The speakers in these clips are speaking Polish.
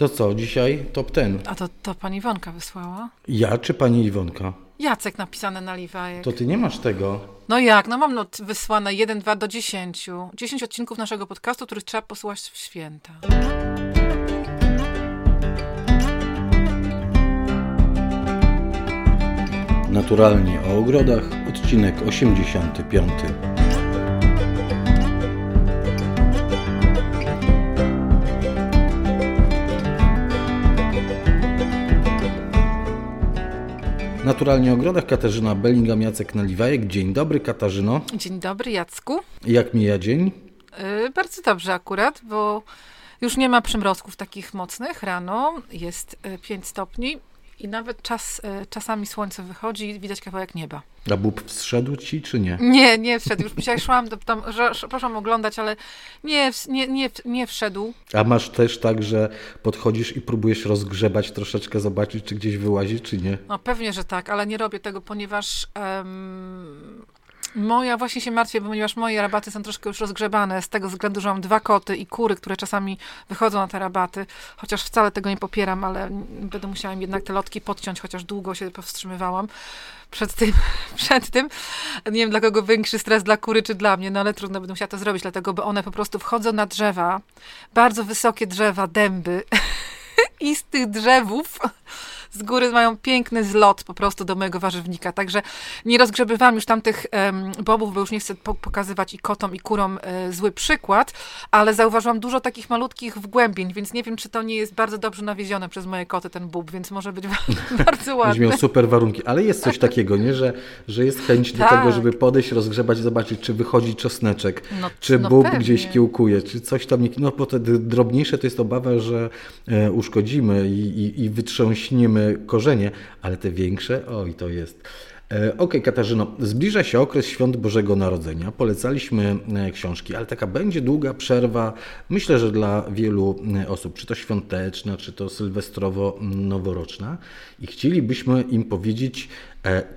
To co, dzisiaj top ten? A to, to pani Iwonka wysłała? Ja czy pani Iwonka? Jacek napisane na liwajek. To ty nie masz tego. No jak? No mam not wysłane 1, 2 do 10. 10 odcinków naszego podcastu, których trzeba posłuchać w święta. Naturalnie o ogrodach, odcinek 85. Naturalnie ogrodach Katarzyna Bellingham, Jacek Naliwajek. Dzień dobry Katarzyno. Dzień dobry Jacku. Jak mija dzień? Yy, bardzo dobrze akurat, bo już nie ma przymrozków takich mocnych rano. Jest 5 stopni i nawet czas, y, czasami słońce wychodzi i widać kawałek nieba. A bób wszedł ci, czy nie? Nie, nie wszedł. Już dzisiaj szłam, do, tam, że, proszę oglądać, ale nie, nie, nie, nie wszedł. A masz też tak, że podchodzisz i próbujesz rozgrzebać troszeczkę, zobaczyć, czy gdzieś wyłazi, czy nie? No pewnie, że tak, ale nie robię tego, ponieważ um, Moja właśnie się martwię, ponieważ moje rabaty są troszkę już rozgrzebane. Z tego względu, że mam dwa koty i kury, które czasami wychodzą na te rabaty, chociaż wcale tego nie popieram, ale będę musiała im jednak te lotki podciąć, chociaż długo się powstrzymywałam przed tym, przed tym. Nie wiem, dla kogo większy stres, dla kury czy dla mnie, no ale trudno będę musiała to zrobić, dlatego, bo one po prostu wchodzą na drzewa, bardzo wysokie drzewa, dęby. I z tych drzewów z góry mają piękny zlot po prostu do mojego warzywnika. Także nie rozgrzebywałam już tamtych um, bobów, bo już nie chcę po pokazywać i kotom, i kurom e, zły przykład, ale zauważyłam dużo takich malutkich wgłębień, więc nie wiem, czy to nie jest bardzo dobrze nawiezione przez moje koty, ten bób, więc może być bardzo ładny. Będzie miał super warunki, ale jest coś takiego, nie? Że, że jest chęć do tego, tak. żeby podejść, rozgrzebać, zobaczyć, czy wychodzi czosneczek, no, czy no bób pewnie. gdzieś kiełkuje, czy coś tam nie... No bo te drobniejsze to jest obawa, że e, uszkodzimy i, i, i wytrząśniemy korzenie, ale te większe, oj, to jest. E, ok, Katarzyno, zbliża się okres świąt Bożego Narodzenia. Polecaliśmy e, książki, ale taka będzie długa przerwa. Myślę, że dla wielu e, osób, czy to świąteczna, czy to sylwestrowo-noworoczna. I chcielibyśmy im powiedzieć,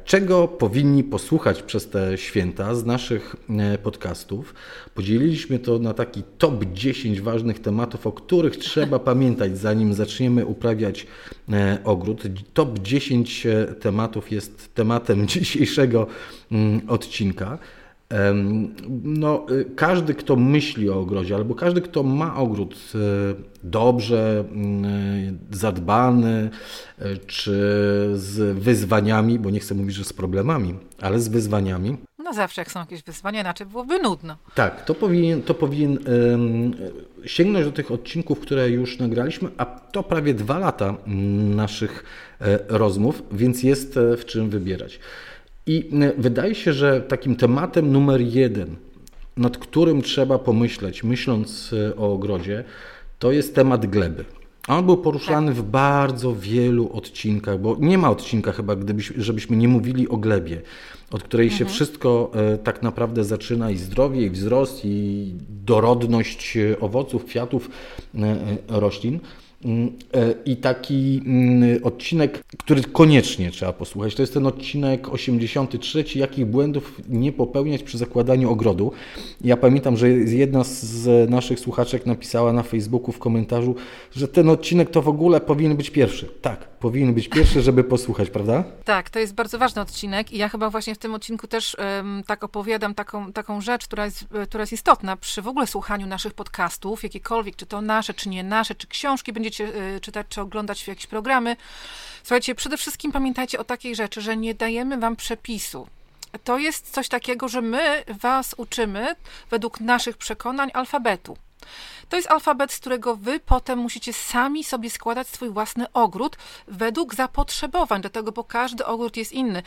czego powinni posłuchać przez te święta z naszych e, podcastów? Podzieliliśmy to na taki top 10 ważnych tematów, o których trzeba pamiętać, zanim zaczniemy uprawiać e, ogród. Top 10 tematów jest tematem dzisiejszego mm, odcinka. No, y, każdy, kto myśli o ogrodzie, albo każdy, kto ma ogród y, dobrze mm, zadbany, y, czy z wyzwaniami, bo nie chcę mówić, że z problemami, ale z wyzwaniami. No zawsze jak są jakieś wyzwania, inaczej byłoby nudno. Tak, to powinien, to powinien sięgnąć do tych odcinków, które już nagraliśmy, a to prawie dwa lata mm, naszych e, rozmów, więc jest e, w czym wybierać. I y, wydaje się, że takim tematem numer jeden, nad którym trzeba pomyśleć, myśląc y, o ogrodzie, to jest temat gleby. On był poruszany tak. w bardzo wielu odcinkach, bo nie ma odcinka chyba, gdybyś, żebyśmy nie mówili o glebie, od której mhm. się wszystko y, tak naprawdę zaczyna i zdrowie, i wzrost, i dorodność owoców, kwiatów, roślin. Mm, e, I taki mm, odcinek, który koniecznie trzeba posłuchać, to jest ten odcinek 83, jakich błędów nie popełniać przy zakładaniu ogrodu. Ja pamiętam, że jedna z naszych słuchaczek napisała na Facebooku w komentarzu, że ten odcinek to w ogóle powinien być pierwszy. Tak, powinien być pierwszy, żeby posłuchać, prawda? Tak, to jest bardzo ważny odcinek i ja chyba właśnie w tym odcinku też um, tak opowiadam taką, taką rzecz, która jest, która jest istotna przy w ogóle słuchaniu naszych podcastów, jakiekolwiek, czy to nasze, czy nie nasze, czy książki będziecie y, czytać, czy oglądać jakieś programy. Słuchajcie, przede wszystkim pamiętajcie o takiej rzeczy, że nie dajemy wam przepisu to jest coś takiego, że my was uczymy według naszych przekonań alfabetu. To jest alfabet, z którego wy potem musicie sami sobie składać swój własny ogród według zapotrzebowań, dlatego, bo każdy ogród jest inny.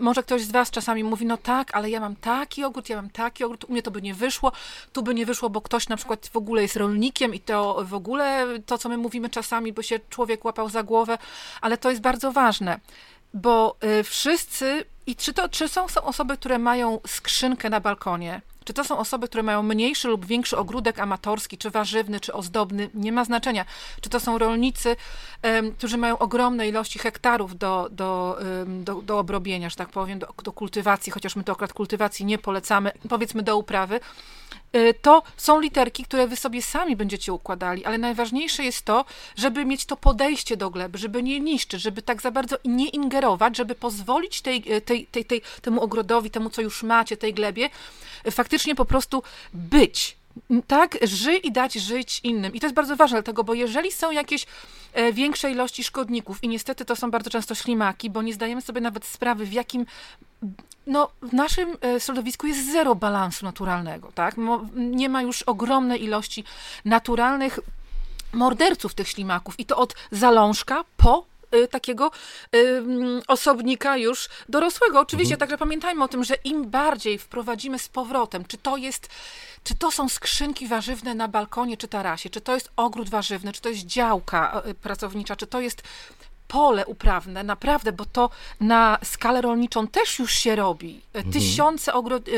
Może ktoś z was czasami mówi, no tak, ale ja mam taki ogród, ja mam taki ogród, u mnie to by nie wyszło, tu by nie wyszło, bo ktoś na przykład w ogóle jest rolnikiem i to w ogóle to, co my mówimy czasami, by się człowiek łapał za głowę, ale to jest bardzo ważne bo y, wszyscy, i czy to czy są, są osoby, które mają skrzynkę na balkonie Czy to są osoby, które mają mniejszy lub większy ogródek amatorski, czy warzywny, czy ozdobny, nie ma znaczenia. Czy to są rolnicy, um, którzy mają ogromne ilości hektarów do, do, um, do, do obrobienia, że tak powiem, do, do kultywacji, chociaż my to akurat kultywacji nie polecamy, powiedzmy do uprawy. Y, to są literki, które wy sobie sami będziecie układali, ale najważniejsze jest to, żeby mieć to podejście do gleby, żeby nie niszczyć, żeby tak za bardzo nie ingerować, żeby pozwolić tej, tej, tej, tej, temu ogrodowi, temu, co już macie, tej glebie, y, faktycznie po prostu być. Tak, żyj i dać żyć innym. I to jest bardzo ważne, dlatego, bo jeżeli są jakieś e, większe ilości szkodników, i niestety to są bardzo często ślimaki, bo nie zdajemy sobie nawet sprawy, w jakim no, w naszym e, środowisku jest zero balansu naturalnego, tak? Nie ma już ogromnej ilości naturalnych morderców tych ślimaków i to od zalążka po takiego y, osobnika już dorosłego. Oczywiście, mhm. także pamiętajmy o tym, że im bardziej wprowadzimy z powrotem, czy to jest, czy to są skrzynki warzywne na balkonie czy tarasie, czy to jest ogród warzywny, czy to jest działka y, pracownicza, czy to jest pole uprawne, naprawdę, bo to na skalę rolniczą też już się robi. Mhm. Tysiące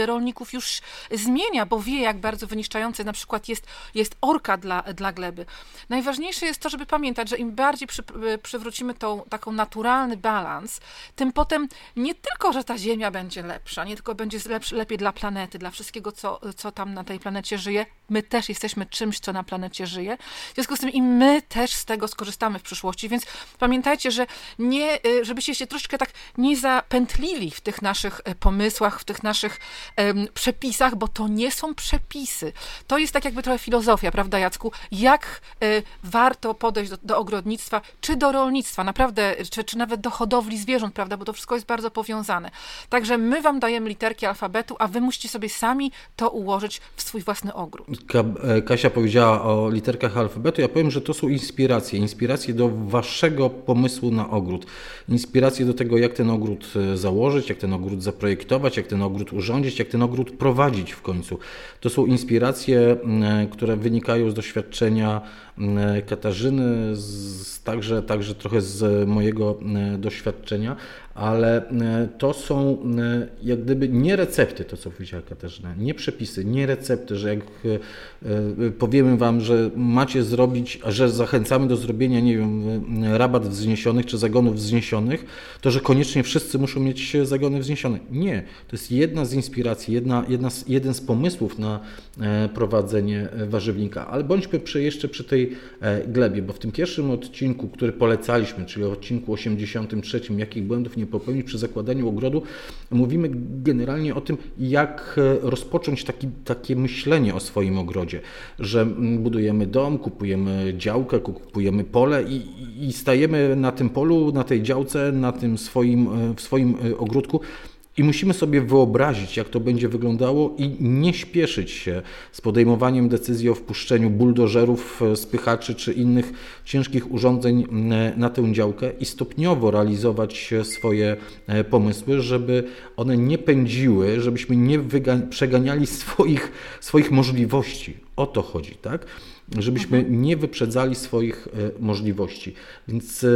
rolników już zmienia, bo wie, jak bardzo wyniszczający na przykład jest, jest orka dla, dla gleby. Najważniejsze jest to, żeby pamiętać, że im bardziej przy, przywrócimy tą taką naturalny balans, tym potem nie tylko, że ta ziemia będzie lepsza, nie tylko będzie lepszy, lepiej dla planety, dla wszystkiego, co, co tam na tej planecie żyje, my też jesteśmy czymś, co na planecie żyje. W związku z tym i my też z tego skorzystamy w przyszłości, więc pamiętajcie, że nie, y, żebyście się troszeczkę tak nie zapętlili w tych naszych e, pomysłach, w tych naszych przepisach, bo to nie są przepisy. To jest tak jakby trochę filozofia, prawda Jacku? Jak y, warto podejść do, do, ogrodnictwa, czy do rolnictwa, naprawdę, czy, czy nawet do hodowli zwierząt, prawda, bo to wszystko jest bardzo powiązane. Także my wam dajemy literki alfabetu, a wy musicie sobie sami to ułożyć w swój własny ogród. E, Kasia powiedziała o literkach alfabetu, ja powiem, że to są inspiracje, inspiracje do waszego pomysłu pomysłu na ogród. Inspiracje do tego, jak ten ogród e, założyć, jak ten ogród zaprojektować, jak ten ogród urządzić, jak ten ogród prowadzić w końcu. To są inspiracje, które wynikają z doświadczenia Katarzyny, z, także, także trochę z mojego doświadczenia, ale e, to są e, jak gdyby nie recepty, to co powiedziała Katarzyna, nie przepisy, nie recepty, że jak e, powiemy Wam, że macie zrobić, że zachęcamy do zrobienia, nie wiem, rabat wzniesionych czy zagonów wzniesionych, to że koniecznie wszyscy muszą mieć zagony wzniesione. Nie, to jest jedna z inspiracji, jedna, jedna z, jeden z pomysłów na prowadzenie warzywnika, ale bądźmy przy, jeszcze przy tej glebie, bo w tym pierwszym odcinku, który polecaliśmy, czyli odcinku 83, jakich błędów nie nie popełnić przy zakładaniu ogrodu. Mówimy generalnie o tym, jak e, rozpocząć taki, takie myślenie o swoim ogrodzie, że budujemy dom, kupujemy działkę, kupujemy pole i, i stajemy na tym polu, na tej działce, na tym swoim, e, w swoim e, ogródku i musimy sobie wyobrazić, jak to będzie wyglądało i nie śpieszyć się z podejmowaniem decyzji o wpuszczeniu buldożerów, e, spychaczy czy innych ciężkich urządzeń na tę działkę i stopniowo realizować swoje e, pomysły, żeby one nie pędziły, żebyśmy nie przeganiali swoich, swoich możliwości. O to chodzi, tak? Żebyśmy nie wyprzedzali swoich e, możliwości. Więc e,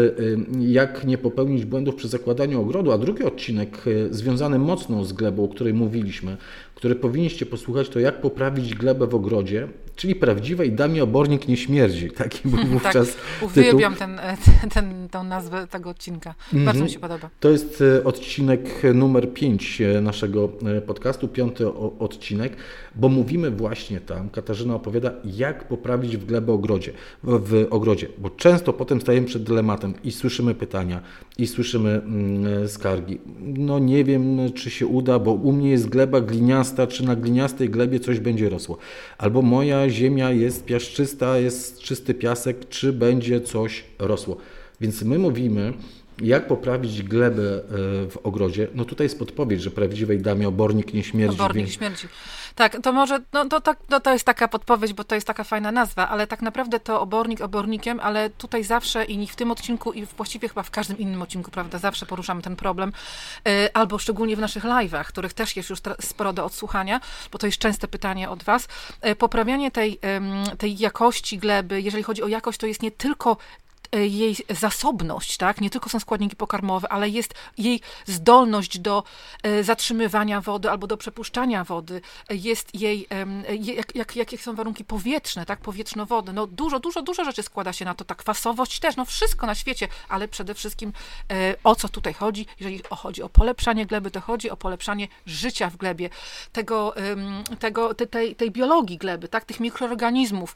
jak nie popełnić błędów przy zakładaniu ogrodu, a drugi odcinek e, związany mocno z glebą, o której mówiliśmy, który powinniście posłuchać, to jak poprawić glebę w ogrodzie, czyli prawdziwej damie obornik nie śmierdzi. Taki był tak, wówczas tak, uwielbiam ten, ten, tę nazwę tego odcinka. Bardzo mm -hmm. mi się podoba. To jest odcinek numer 5 naszego podcastu, piąty odcinek, bo mówimy właśnie tam, Katarzyna opowiada, jak poprawić w glebę ogrodzie, w ogrodzie, bo często potem stajemy przed dylematem i słyszymy pytania, i słyszymy mm, skargi. No nie wiem, czy się uda, bo u mnie jest gleba gliniasta, czy na gliniastej glebie coś będzie rosło. Albo moja ziemia jest piaszczysta, jest czysty piasek, czy będzie coś rosło. Więc my mówimy, jak poprawić glebę e, w ogrodzie? No tutaj jest podpowiedź, że prawdziwej damie obornik nie śmierdzi. Obornik więc... śmierdzi. Tak, to może, no to, tak, no to jest taka podpowiedź, bo to jest taka fajna nazwa, ale tak naprawdę to obornik obornikiem, ale tutaj zawsze i w tym odcinku i właściwie chyba w każdym innym odcinku, prawda, zawsze poruszamy ten problem, e, albo szczególnie w naszych live'ach, których też jest już sporo do odsłuchania, bo to jest częste pytanie od Was. E, poprawianie tej, tej jakości gleby, jeżeli chodzi o jakość, to jest nie tylko jej zasobność, tak? Nie tylko są składniki pokarmowe, ale jest jej zdolność do e, zatrzymywania wody albo do przepuszczania wody, jest jej, jak, jak, jakie są warunki powietrzne, tak? Powietrzno-wody. No dużo, dużo, dużo rzeczy składa się na to, ta kwasowość też, no wszystko na świecie, ale przede wszystkim o co tutaj chodzi? Jeżeli chodzi o polepszanie gleby, to chodzi o polepszanie życia w glebie, tego, tego, tej, tej biologii gleby, tak? Tych mikroorganizmów.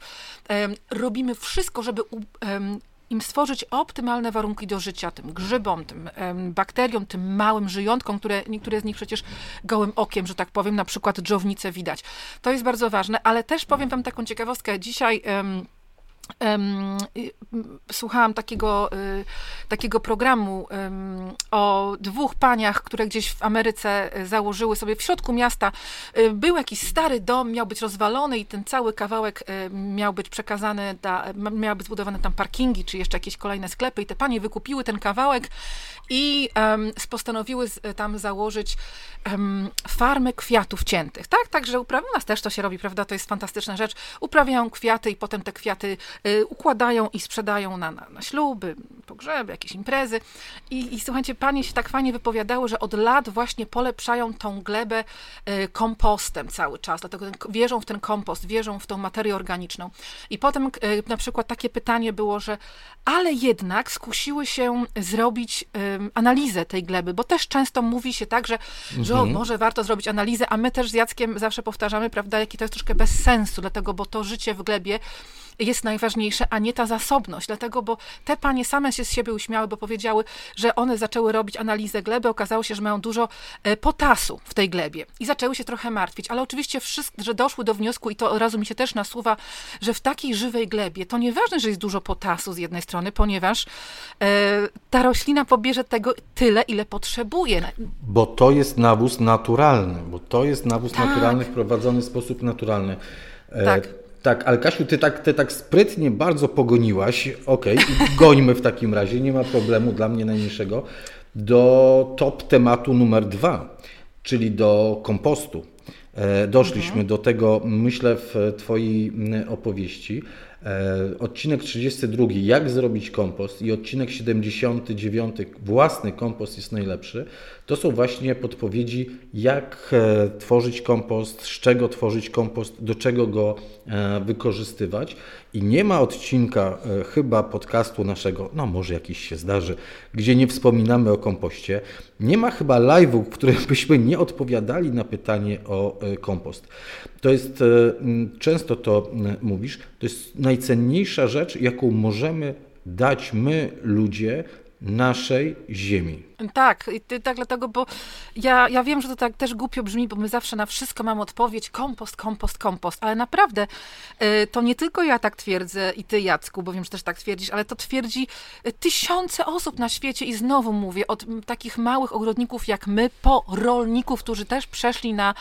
Robimy wszystko, żeby im stworzyć optymalne warunki do życia, tym grzybom, tym bakteriom, tym małym żyjątkom, które niektóre z nich przecież gołym okiem, że tak powiem, na przykład dżownice widać. To jest bardzo ważne, ale też powiem wam taką ciekawostkę. Dzisiaj Um, słuchałam takiego, y, takiego programu o dwóch paniach, które gdzieś w Ameryce y, założyły sobie w środku miasta. Y, był jakiś stary dom, miał być rozwalony i ten cały kawałek miał być przekazany, da, miały być zbudowane tam parkingi, czy jeszcze jakieś kolejne sklepy i te panie wykupiły ten kawałek i um, postanowiły tam założyć farmę kwiatów ciętych, tak? Także u nas też to się robi, prawda? To jest fantastyczna rzecz. Uprawiają kwiaty i potem te kwiaty Y, układają i sprzedają na, na, na śluby, pogrzeby, jakieś imprezy. I, I słuchajcie, panie się tak fajnie wypowiadały, że od lat właśnie polepszają tą glebę y, kompostem cały czas, dlatego wierzą w ten kompost, wierzą w tą materię organiczną. I potem y, na przykład takie pytanie było, że ale jednak skusiły się zrobić analizę tej gleby, bo też często mówi się tak, że, mhm. że może warto zrobić analizę, a my też z Jackiem zawsze powtarzamy, prawda, jaki to jest troszkę bez sensu, dlatego, bo to życie w glebie jest najważniejsze, a nie ta zasobność. Dlatego, bo te panie same się z siebie uśmiały, bo powiedziały, że one zaczęły robić analizę gleby, okazało się, że mają dużo e, potasu w tej glebie i zaczęły się trochę martwić, ale oczywiście wszystko, że doszły do wniosku i to od razu mi się też nasuwa, że w takiej żywej glebie to nieważne, że jest dużo potasu z jednej strony, ponieważ e, ta roślina pobierze tego tyle, ile potrzebuje. Bo to jest nawóz naturalny, bo to jest nawóz tak. naturalny wprowadzony w sposób naturalny. E, tak. Tak, ale Kasiu, ty tak, ty tak sprytnie bardzo pogoniłaś, okej, okay, gońmy w takim razie, nie ma problemu dla mnie najmniejszego, do top tematu numer dwa, czyli do kompostu. E, doszliśmy mhm. do tego, myślę, w Twojej opowieści. E, odcinek 32, jak zrobić kompost i odcinek 79, własny kompost jest najlepszy. To są właśnie podpowiedzi, jak e, tworzyć kompost, z czego tworzyć kompost, do czego go wykorzystywać. I nie ma odcinka chyba podcastu naszego, no może jakiś się zdarzy, gdzie nie wspominamy o kompoście. Nie ma chyba live'u, w którym byśmy nie odpowiadali na pytanie o kompost. To jest, często to mówisz, to jest najcenniejsza rzecz, jaką możemy dać my, ludzie, naszej ziemi. Tak, tak dlatego, bo ja, ja wiem, że to tak też głupio brzmi, bo my zawsze na wszystko mamy odpowiedź kompost, kompost, kompost, ale naprawdę y, to nie tylko ja tak twierdzę i ty Jacku, bo wiem, że też tak twierdzisz, ale to twierdzi y, tysiące osób na świecie i znowu mówię, od takich małych ogrodników jak my, po rolników, którzy też przeszli na,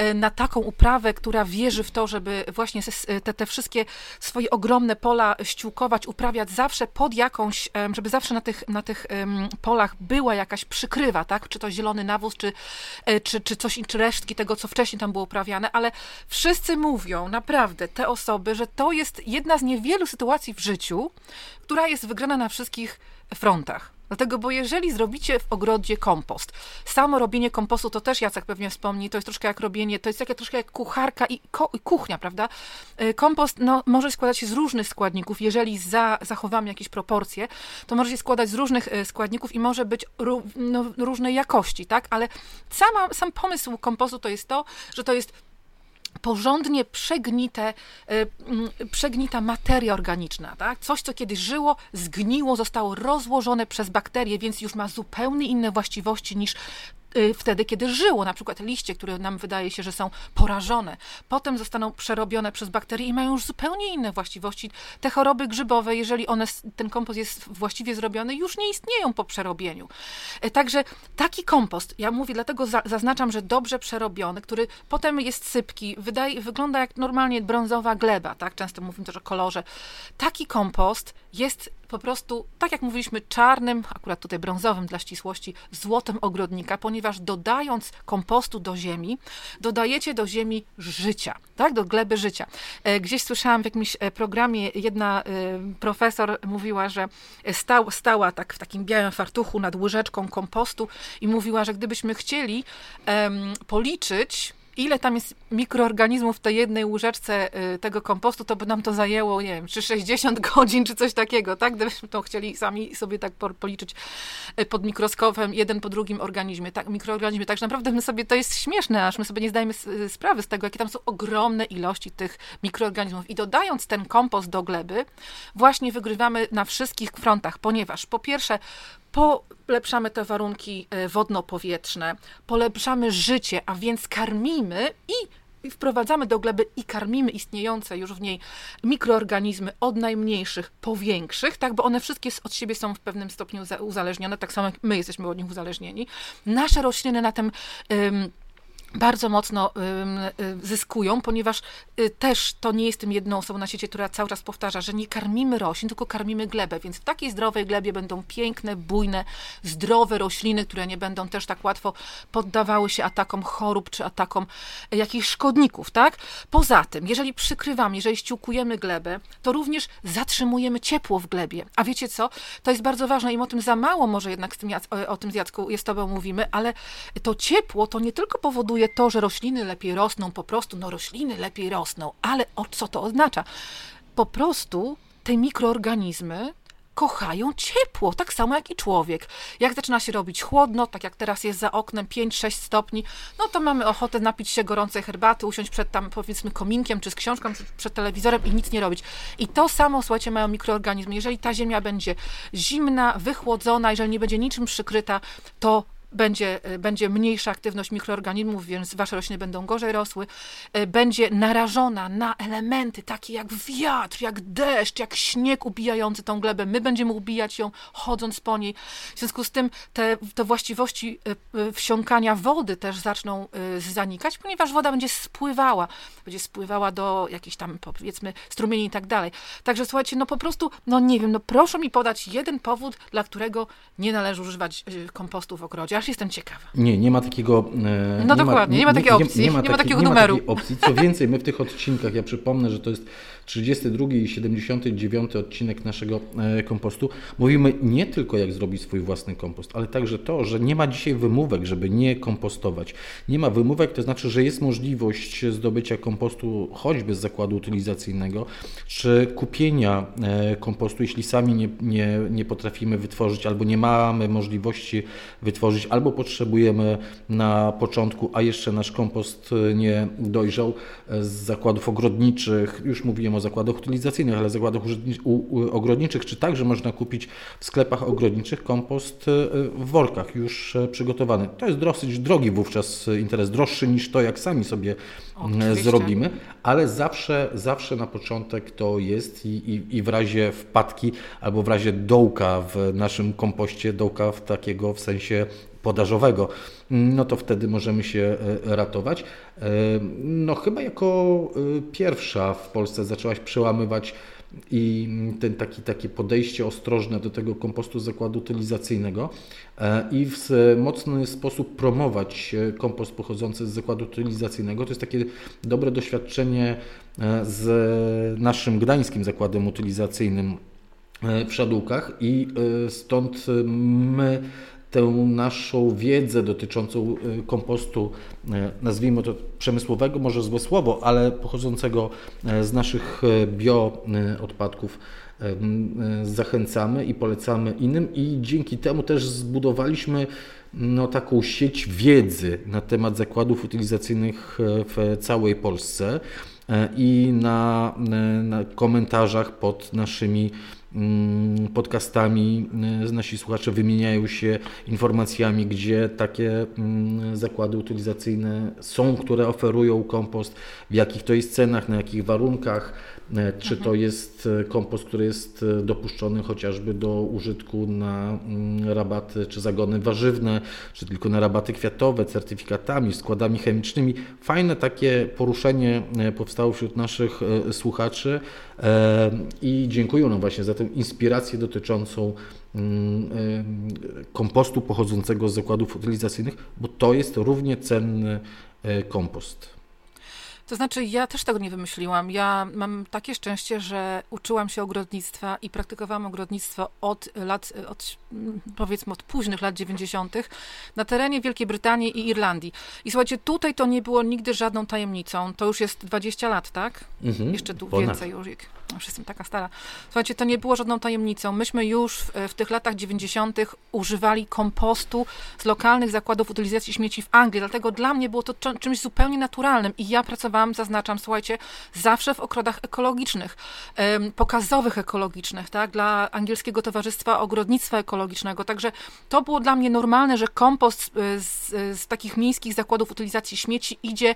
y, na taką uprawę, która wierzy w to, żeby właśnie te, te wszystkie swoje ogromne pola ściółkować, uprawiać zawsze pod jakąś, żeby zawsze na tych, na tych polach była jakaś przykrywa, tak? Czy to zielony nawóz, czy, e, czy, czy coś, czy resztki tego, co wcześniej tam było uprawiane, ale wszyscy mówią, naprawdę, te osoby, że to jest jedna z niewielu sytuacji w życiu, która jest wygrana na wszystkich frontach. Dlatego, bo jeżeli zrobicie w ogrodzie kompost, samo robienie kompostu, to też Jacek pewnie wspomni, to jest troszkę jak robienie, to jest takie troszkę jak kucharka i, ko, i kuchnia, prawda? E, kompost no, może składać się z różnych składników. Jeżeli za, zachowamy jakieś proporcje, to może się składać z różnych e, składników i może być ró, no, różnej jakości, tak? Ale sama, sam pomysł kompostu to jest to, że to jest porządnie przegnite, e, przegnita materia organiczna, tak? Coś, co kiedyś żyło, zgniło, zostało rozłożone przez bakterie, więc już ma zupełnie inne właściwości niż wtedy, kiedy żyło, na przykład liście, które nam wydaje się, że są porażone, potem zostaną przerobione przez bakterie i mają już zupełnie inne właściwości. Te choroby grzybowe, jeżeli one, ten kompost jest właściwie zrobiony, już nie istnieją po przerobieniu. E, także taki kompost, ja mówię, dlatego zaznaczam, że dobrze przerobiony, który potem jest sypki, wydaje, wygląda jak normalnie brązowa gleba, tak? Często mówimy też o kolorze. Taki kompost jest po prostu, tak jak mówiliśmy, czarnym, akurat tutaj brązowym dla ścisłości, złotem ogrodnika, ponieważ dodając kompostu do ziemi, dodajecie do ziemi życia, tak, do gleby życia. E, gdzieś słyszałam w jakimś e, programie, jedna profesor mówiła, że stał, stała tak w takim białym fartuchu nad łyżeczką kompostu i mówiła, że gdybyśmy chcieli policzyć, ile tam jest mikroorganizmów w tej jednej łyżeczce y, tego kompostu, to by nam to zajęło, nie wiem, czy 60 godzin, czy coś takiego, tak? Gdybyśmy to chcieli sami sobie tak policzyć y, pod mikroskopem, jeden po drugim organizmie, tak, mikroorganizmie. Także naprawdę my sobie, to jest śmieszne, aż my sobie nie zdajemy y, sprawy z tego, jakie tam są ogromne ilości tych mikroorganizmów. I dodając ten kompost do gleby, właśnie wygrywamy na wszystkich frontach, ponieważ po pierwsze polepszamy te warunki e, wodno-powietrzne, polepszamy życie, a więc karmimy i wprowadzamy do gleby i karmimy istniejące już w niej mikroorganizmy od najmniejszych po większych, tak, bo one wszystkie od siebie są w pewnym stopniu uzależnione, tak samo jak my jesteśmy od nich uzależnieni. Nasze rośliny na tym bardzo mocno y, zyskują, ponieważ y, też to nie jestem jedną osobą na świecie, która cały czas powtarza, że nie karmimy roślin, tylko karmimy glebę, więc w takiej zdrowej glebie będą piękne, bujne, zdrowe rośliny, które nie będą też tak łatwo poddawały się atakom chorób czy atakom jakichś szkodników, tak? Poza tym, jeżeli przykrywamy, jeżeli ściółkujemy glebę, to również zatrzymujemy ciepło w glebie. A wiecie co? To jest bardzo ważne i o tym za mało może jednak z tym, o tym z Jacku jest tobą mówimy, ale to ciepło to nie tylko powoduje powoduje to, że rośliny lepiej rosną, po prostu, no rośliny lepiej rosną, ale o co to oznacza? Po prostu te mikroorganizmy kochają ciepło, tak samo jak i człowiek. Jak zaczyna się robić chłodno, tak jak teraz jest za oknem 5-6 stopni, no to mamy ochotę napić się gorącej herbaty, usiąść przed tam powiedzmy kominkiem, czy z książką, czy przed telewizorem i nic nie robić. I to samo, słuchajcie, mają mikroorganizmy. Jeżeli ta ziemia będzie zimna, wychłodzona, jeżeli nie będzie niczym przykryta, to będzie, e, będzie mniejsza aktywność mikroorganizmów, więc wasze rośliny będą gorzej rosły, e, będzie narażona na elementy takie jak wiatr, jak deszcz, jak śnieg ubijający tą glebę. My będziemy ubijać ją chodząc po niej. W związku z tym te, te właściwości e, wsiąkania wody też zaczną zanikać, ponieważ woda będzie spływała, będzie spływała do jakichś tam powiedzmy strumieni i tak dalej. Także słuchajcie, no po prostu, no nie wiem, no proszę mi podać jeden powód, dla którego nie należy używać kompostu w ogrodzie aż jestem ciekawa. Nie, nie ma takiego. E, no nie dokładnie, ma, nie, ma takiej opcji, nie, ma, ma takiego numeru. Ma opcji. Co więcej, my w tych odcinkach, ja przypomnę, że to jest 32 i 79 odcinek naszego e, kompostu, mówimy nie tylko jak zrobić swój własny kompost, ale także to, że nie ma dzisiaj wymówek, żeby nie kompostować. Nie ma wymówek, to znaczy, że jest możliwość zdobycia kompostu choćby z zakładu utylizacyjnego, czy kupienia e, kompostu, jeśli sami nie, nie, nie potrafimy wytworzyć albo nie mamy możliwości wytworzyć, albo potrzebujemy na początku, a jeszcze nasz kompost nie dojrzał z zakładów ogrodniczych, już mówiłem o zakładach utylizacyjnych, ale zakładach ogrodniczych, czy także można kupić w sklepach ogrodniczych kompost e, w workach już e, przygotowany. To jest dosyć drogi wówczas interes, droższy niż to, jak sami sobie Oczywiście. zrobimy, ale zawsze, zawsze na początek to jest i, i, i w razie wpadki albo w razie dołka w naszym kompoście, dołka w takiego w sensie podażowego, no to wtedy możemy się e, ratować. E, no chyba jako e, pierwsza w Polsce zaczęłaś przełamywać i ten taki, takie podejście ostrożne do tego kompostu zakładu utylizacyjnego i w mocny sposób promować kompost pochodzący z zakładu utylizacyjnego. To jest takie dobre doświadczenie z naszym gdańskim zakładem utylizacyjnym w Szadłkach i stąd my tę naszą wiedzę dotyczącą y, kompostu, y, nazwijmy to przemysłowego, może złe słowo, ale pochodzącego y, z naszych bioodpadków, zachęcamy i polecamy innym i dzięki temu też zbudowaliśmy no, taką sieć wiedzy na temat zakładów utylizacyjnych w całej Polsce i na, na komentarzach pod naszymi podcastami. Y, nasi słuchacze wymieniają się informacjami, gdzie takie mm, zakłady utylizacyjne są, które oferują kompost, w jakich to jest cenach, na jakich warunkach, czy to mhm. jest e, kompost, który jest e, dopuszczony chociażby do użytku na mm, rabaty czy zagony warzywne, czy tylko na rabaty kwiatowe, certyfikatami, składami chemicznymi. Fajne takie poruszenie powstało wśród naszych słuchaczy i dziękuję nam właśnie za zatem inspirację dotyczącą mm, kompostu pochodzącego z zakładów utylizacyjnych, bo to jest równie cenny kompost. To znaczy, ja też tego nie wymyśliłam. Ja mam takie szczęście, że uczyłam się ogrodnictwa i praktykowałam ogrodnictwo od lat, od, powiedzmy od późnych lat 90. na terenie Wielkiej Brytanii i Irlandii. I słuchajcie, tutaj to nie było nigdy żadną tajemnicą. To już jest 20 lat, tak? Mhm, Jeszcze tu więcej już. Już jestem taka stara. Słuchajcie, to nie było żadną tajemnicą. Myśmy już w, w tych latach 90. używali kompostu z lokalnych zakładów utylizacji śmieci w Anglii, dlatego dla mnie było to czymś zupełnie naturalnym i ja pracowałam, zaznaczam, słuchajcie, zawsze w okrodach ekologicznych, pokazowych ekologicznych, tak, dla Angielskiego Towarzystwa Ogrodnictwa Ekologicznego, także to było dla mnie normalne, że kompost e, z, z takich miejskich zakładów utylizacji śmieci idzie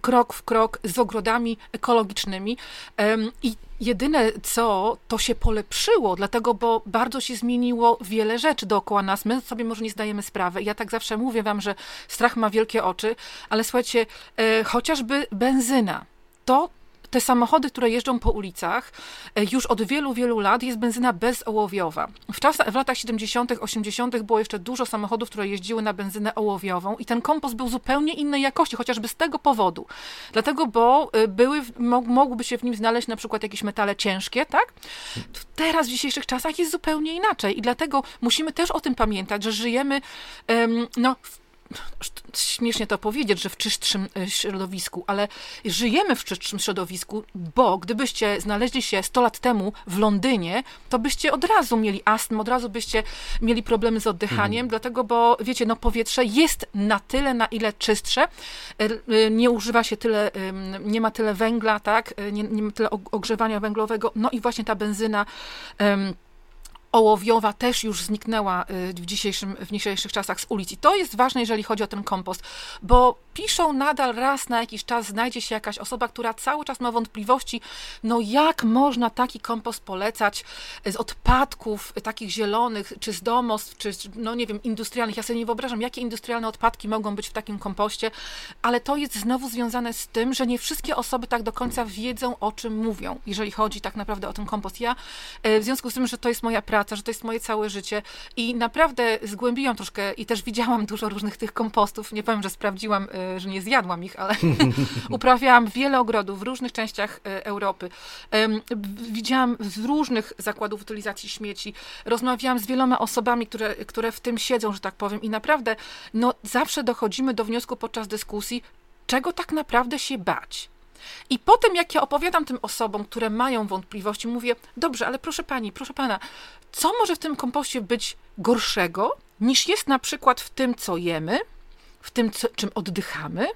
krok w krok z ogrodami ekologicznymi i jedyne co, to się polepszyło, dlatego, bo bardzo się zmieniło wiele rzeczy dookoła nas. My sobie może nie zdajemy sprawy. Ja tak zawsze mówię wam, że strach ma wielkie oczy, ale słuchajcie, e, chociażby benzyna. To te samochody, które jeżdżą po ulicach, e, już od wielu, wielu lat jest benzyna bezołowiowa. W, czasach, w latach 70., 80. było jeszcze dużo samochodów, które jeździły na benzynę ołowiową i ten kompost był zupełnie innej jakości, chociażby z tego powodu. Dlatego, bo e, były, mogłyby się w nim znaleźć na przykład jakieś metale ciężkie, tak? Teraz w dzisiejszych czasach jest zupełnie inaczej i dlatego musimy też o tym pamiętać, że żyjemy no, w śmiesznie to powiedzieć, że w czystszym e, środowisku, ale żyjemy w czystszym środowisku, bo gdybyście znaleźli się 100 lat temu w Londynie, to byście od razu mieli astm, od razu byście mieli problemy z oddychaniem, mhm. dlatego, bo wiecie, no powietrze jest na tyle, na ile czystsze, e, e, nie używa się tyle, nie ma tyle węgla, tak, nie, nie ma tyle ogrzewania węglowego, no i właśnie ta benzyna ołowiowa też już zniknęła y, w, dzisiejszym, w dzisiejszych czasach z ulic. I to jest ważne, jeżeli chodzi o ten kompost, bo piszą nadal raz na jakiś czas, znajdzie się jakaś osoba, która cały czas ma wątpliwości, no jak można taki kompost polecać z odpadków takich zielonych, czy z domostw, czy no nie wiem, industrialnych. Ja sobie nie wyobrażam, jakie industrialne odpadki mogą być w takim kompoście, ale to jest znowu związane z tym, że nie wszystkie osoby tak do końca wiedzą, o czym mówią, jeżeli chodzi tak naprawdę o ten kompost. Ja e, w związku z tym, że to jest moja praca, praca, że to jest moje całe życie i naprawdę zgłębiłam troszkę i też widziałam dużo różnych tych kompostów. Nie powiem, że sprawdziłam, y, że nie zjadłam ich, ale uprawiałam wiele ogrodów w różnych częściach y, Europy. Widziałam z różnych zakładów utylizacji śmieci. Rozmawiałam z wieloma osobami, które, które w tym siedzą, że tak powiem i naprawdę no, zawsze dochodzimy do wniosku podczas dyskusji, czego tak naprawdę się bać. I potem, jak ja opowiadam tym osobom, które mają wątpliwości, mówię: Dobrze, ale proszę pani, proszę pana, co może w tym kompoście być gorszego, niż jest na przykład w tym, co jemy, w tym, co, czym oddychamy?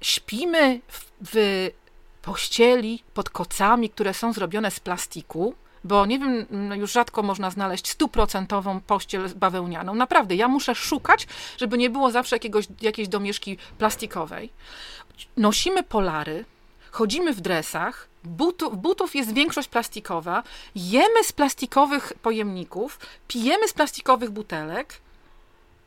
Śpimy w, w pościeli pod kocami, które są zrobione z plastiku, bo nie wiem, no już rzadko można znaleźć stuprocentową pościel bawełnianą. Naprawdę, ja muszę szukać, żeby nie było zawsze jakiegoś, jakiejś domieszki plastikowej nosimy polary, chodzimy w dresach, butów, butów jest większość plastikowa, jemy z plastikowych pojemników, pijemy z plastikowych butelek.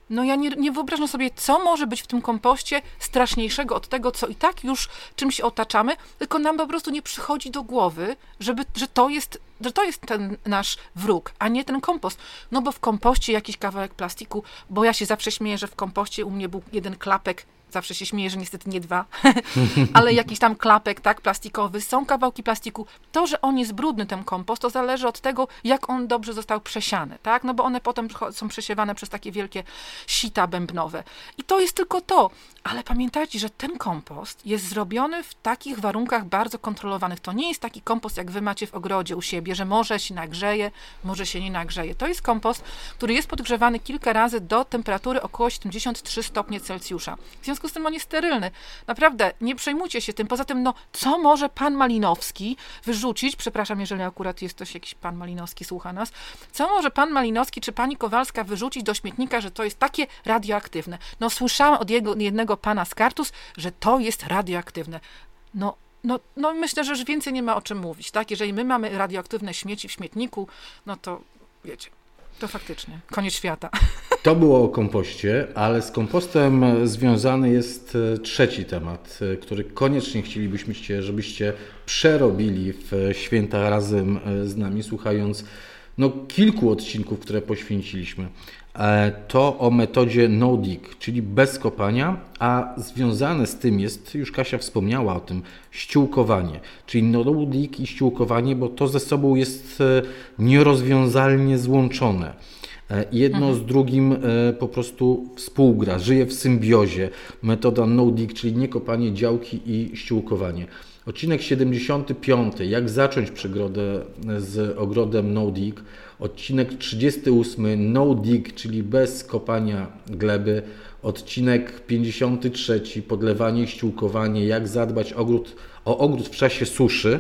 No ja nie, nie wyobrażam sobie, co może być w tym kompoście straszniejszego od tego, co i tak już czymś otaczamy, tylko nam po prostu nie przychodzi do głowy, żeby, że, to jest, że to jest ten nasz wróg, a nie ten kompost. No bo w kompoście jakiś kawałek plastiku, bo ja się zawsze śmieję, że w kompoście u mnie był jeden klapek zawsze się śmieję, że niestety nie dwa, ale jakiś tam klapek, tak, plastikowy, są kawałki plastiku. To, że on jest brudny, ten kompost, to zależy od tego, jak on dobrze został przesiany, tak, no bo one potem są przesiewane przez takie wielkie sita bębnowe. I to jest tylko to. Ale pamiętajcie, że ten kompost jest zrobiony w takich warunkach bardzo kontrolowanych. To nie jest taki kompost, jak wy macie w ogrodzie u siebie, że może się nagrzeje, może się nie nagrzeje. To jest kompost, który jest podgrzewany kilka razy do temperatury około 73 stopnie Celsjusza. W związku z tym on jest sterylny. Naprawdę, nie przejmujcie się tym. Poza tym, no, co może pan Malinowski wyrzucić? Przepraszam, jeżeli akurat jest ktoś, jakiś pan Malinowski słucha nas. Co może pan Malinowski czy pani Kowalska wyrzucić do śmietnika, że to jest takie radioaktywne? No, słyszałam od jego, jednego pana z Kartus, że to jest radioaktywne. No, no, no myślę, że już więcej nie ma o czym mówić, tak? Jeżeli my mamy radioaktywne śmieci w śmietniku, no to wiecie. To faktycznie. Koniec świata. To było o kompoście, ale z kompostem związany jest e, trzeci temat, e, który koniecznie chcielibyśmy, żebyście przerobili w święta razem e, z nami, słuchając no, kilku odcinków, które poświęciliśmy. To o metodzie no dig, czyli bez kopania, a związane z tym jest, już Kasia wspomniała o tym, ściółkowanie, czyli no dig i ściółkowanie, bo to ze sobą jest nierozwiązalnie złączone. E, jedno mhm. z drugim e, po prostu współgra, żyje w symbiozie. Metoda no-dig, czyli nie kopanie działki i ściółkowanie. Odcinek 75. Jak zacząć przygodę z ogrodem no-dig. Odcinek 38. No-dig, czyli bez kopania gleby. Odcinek 53. Podlewanie i ściółkowanie. Jak zadbać ogród, o ogród w czasie suszy.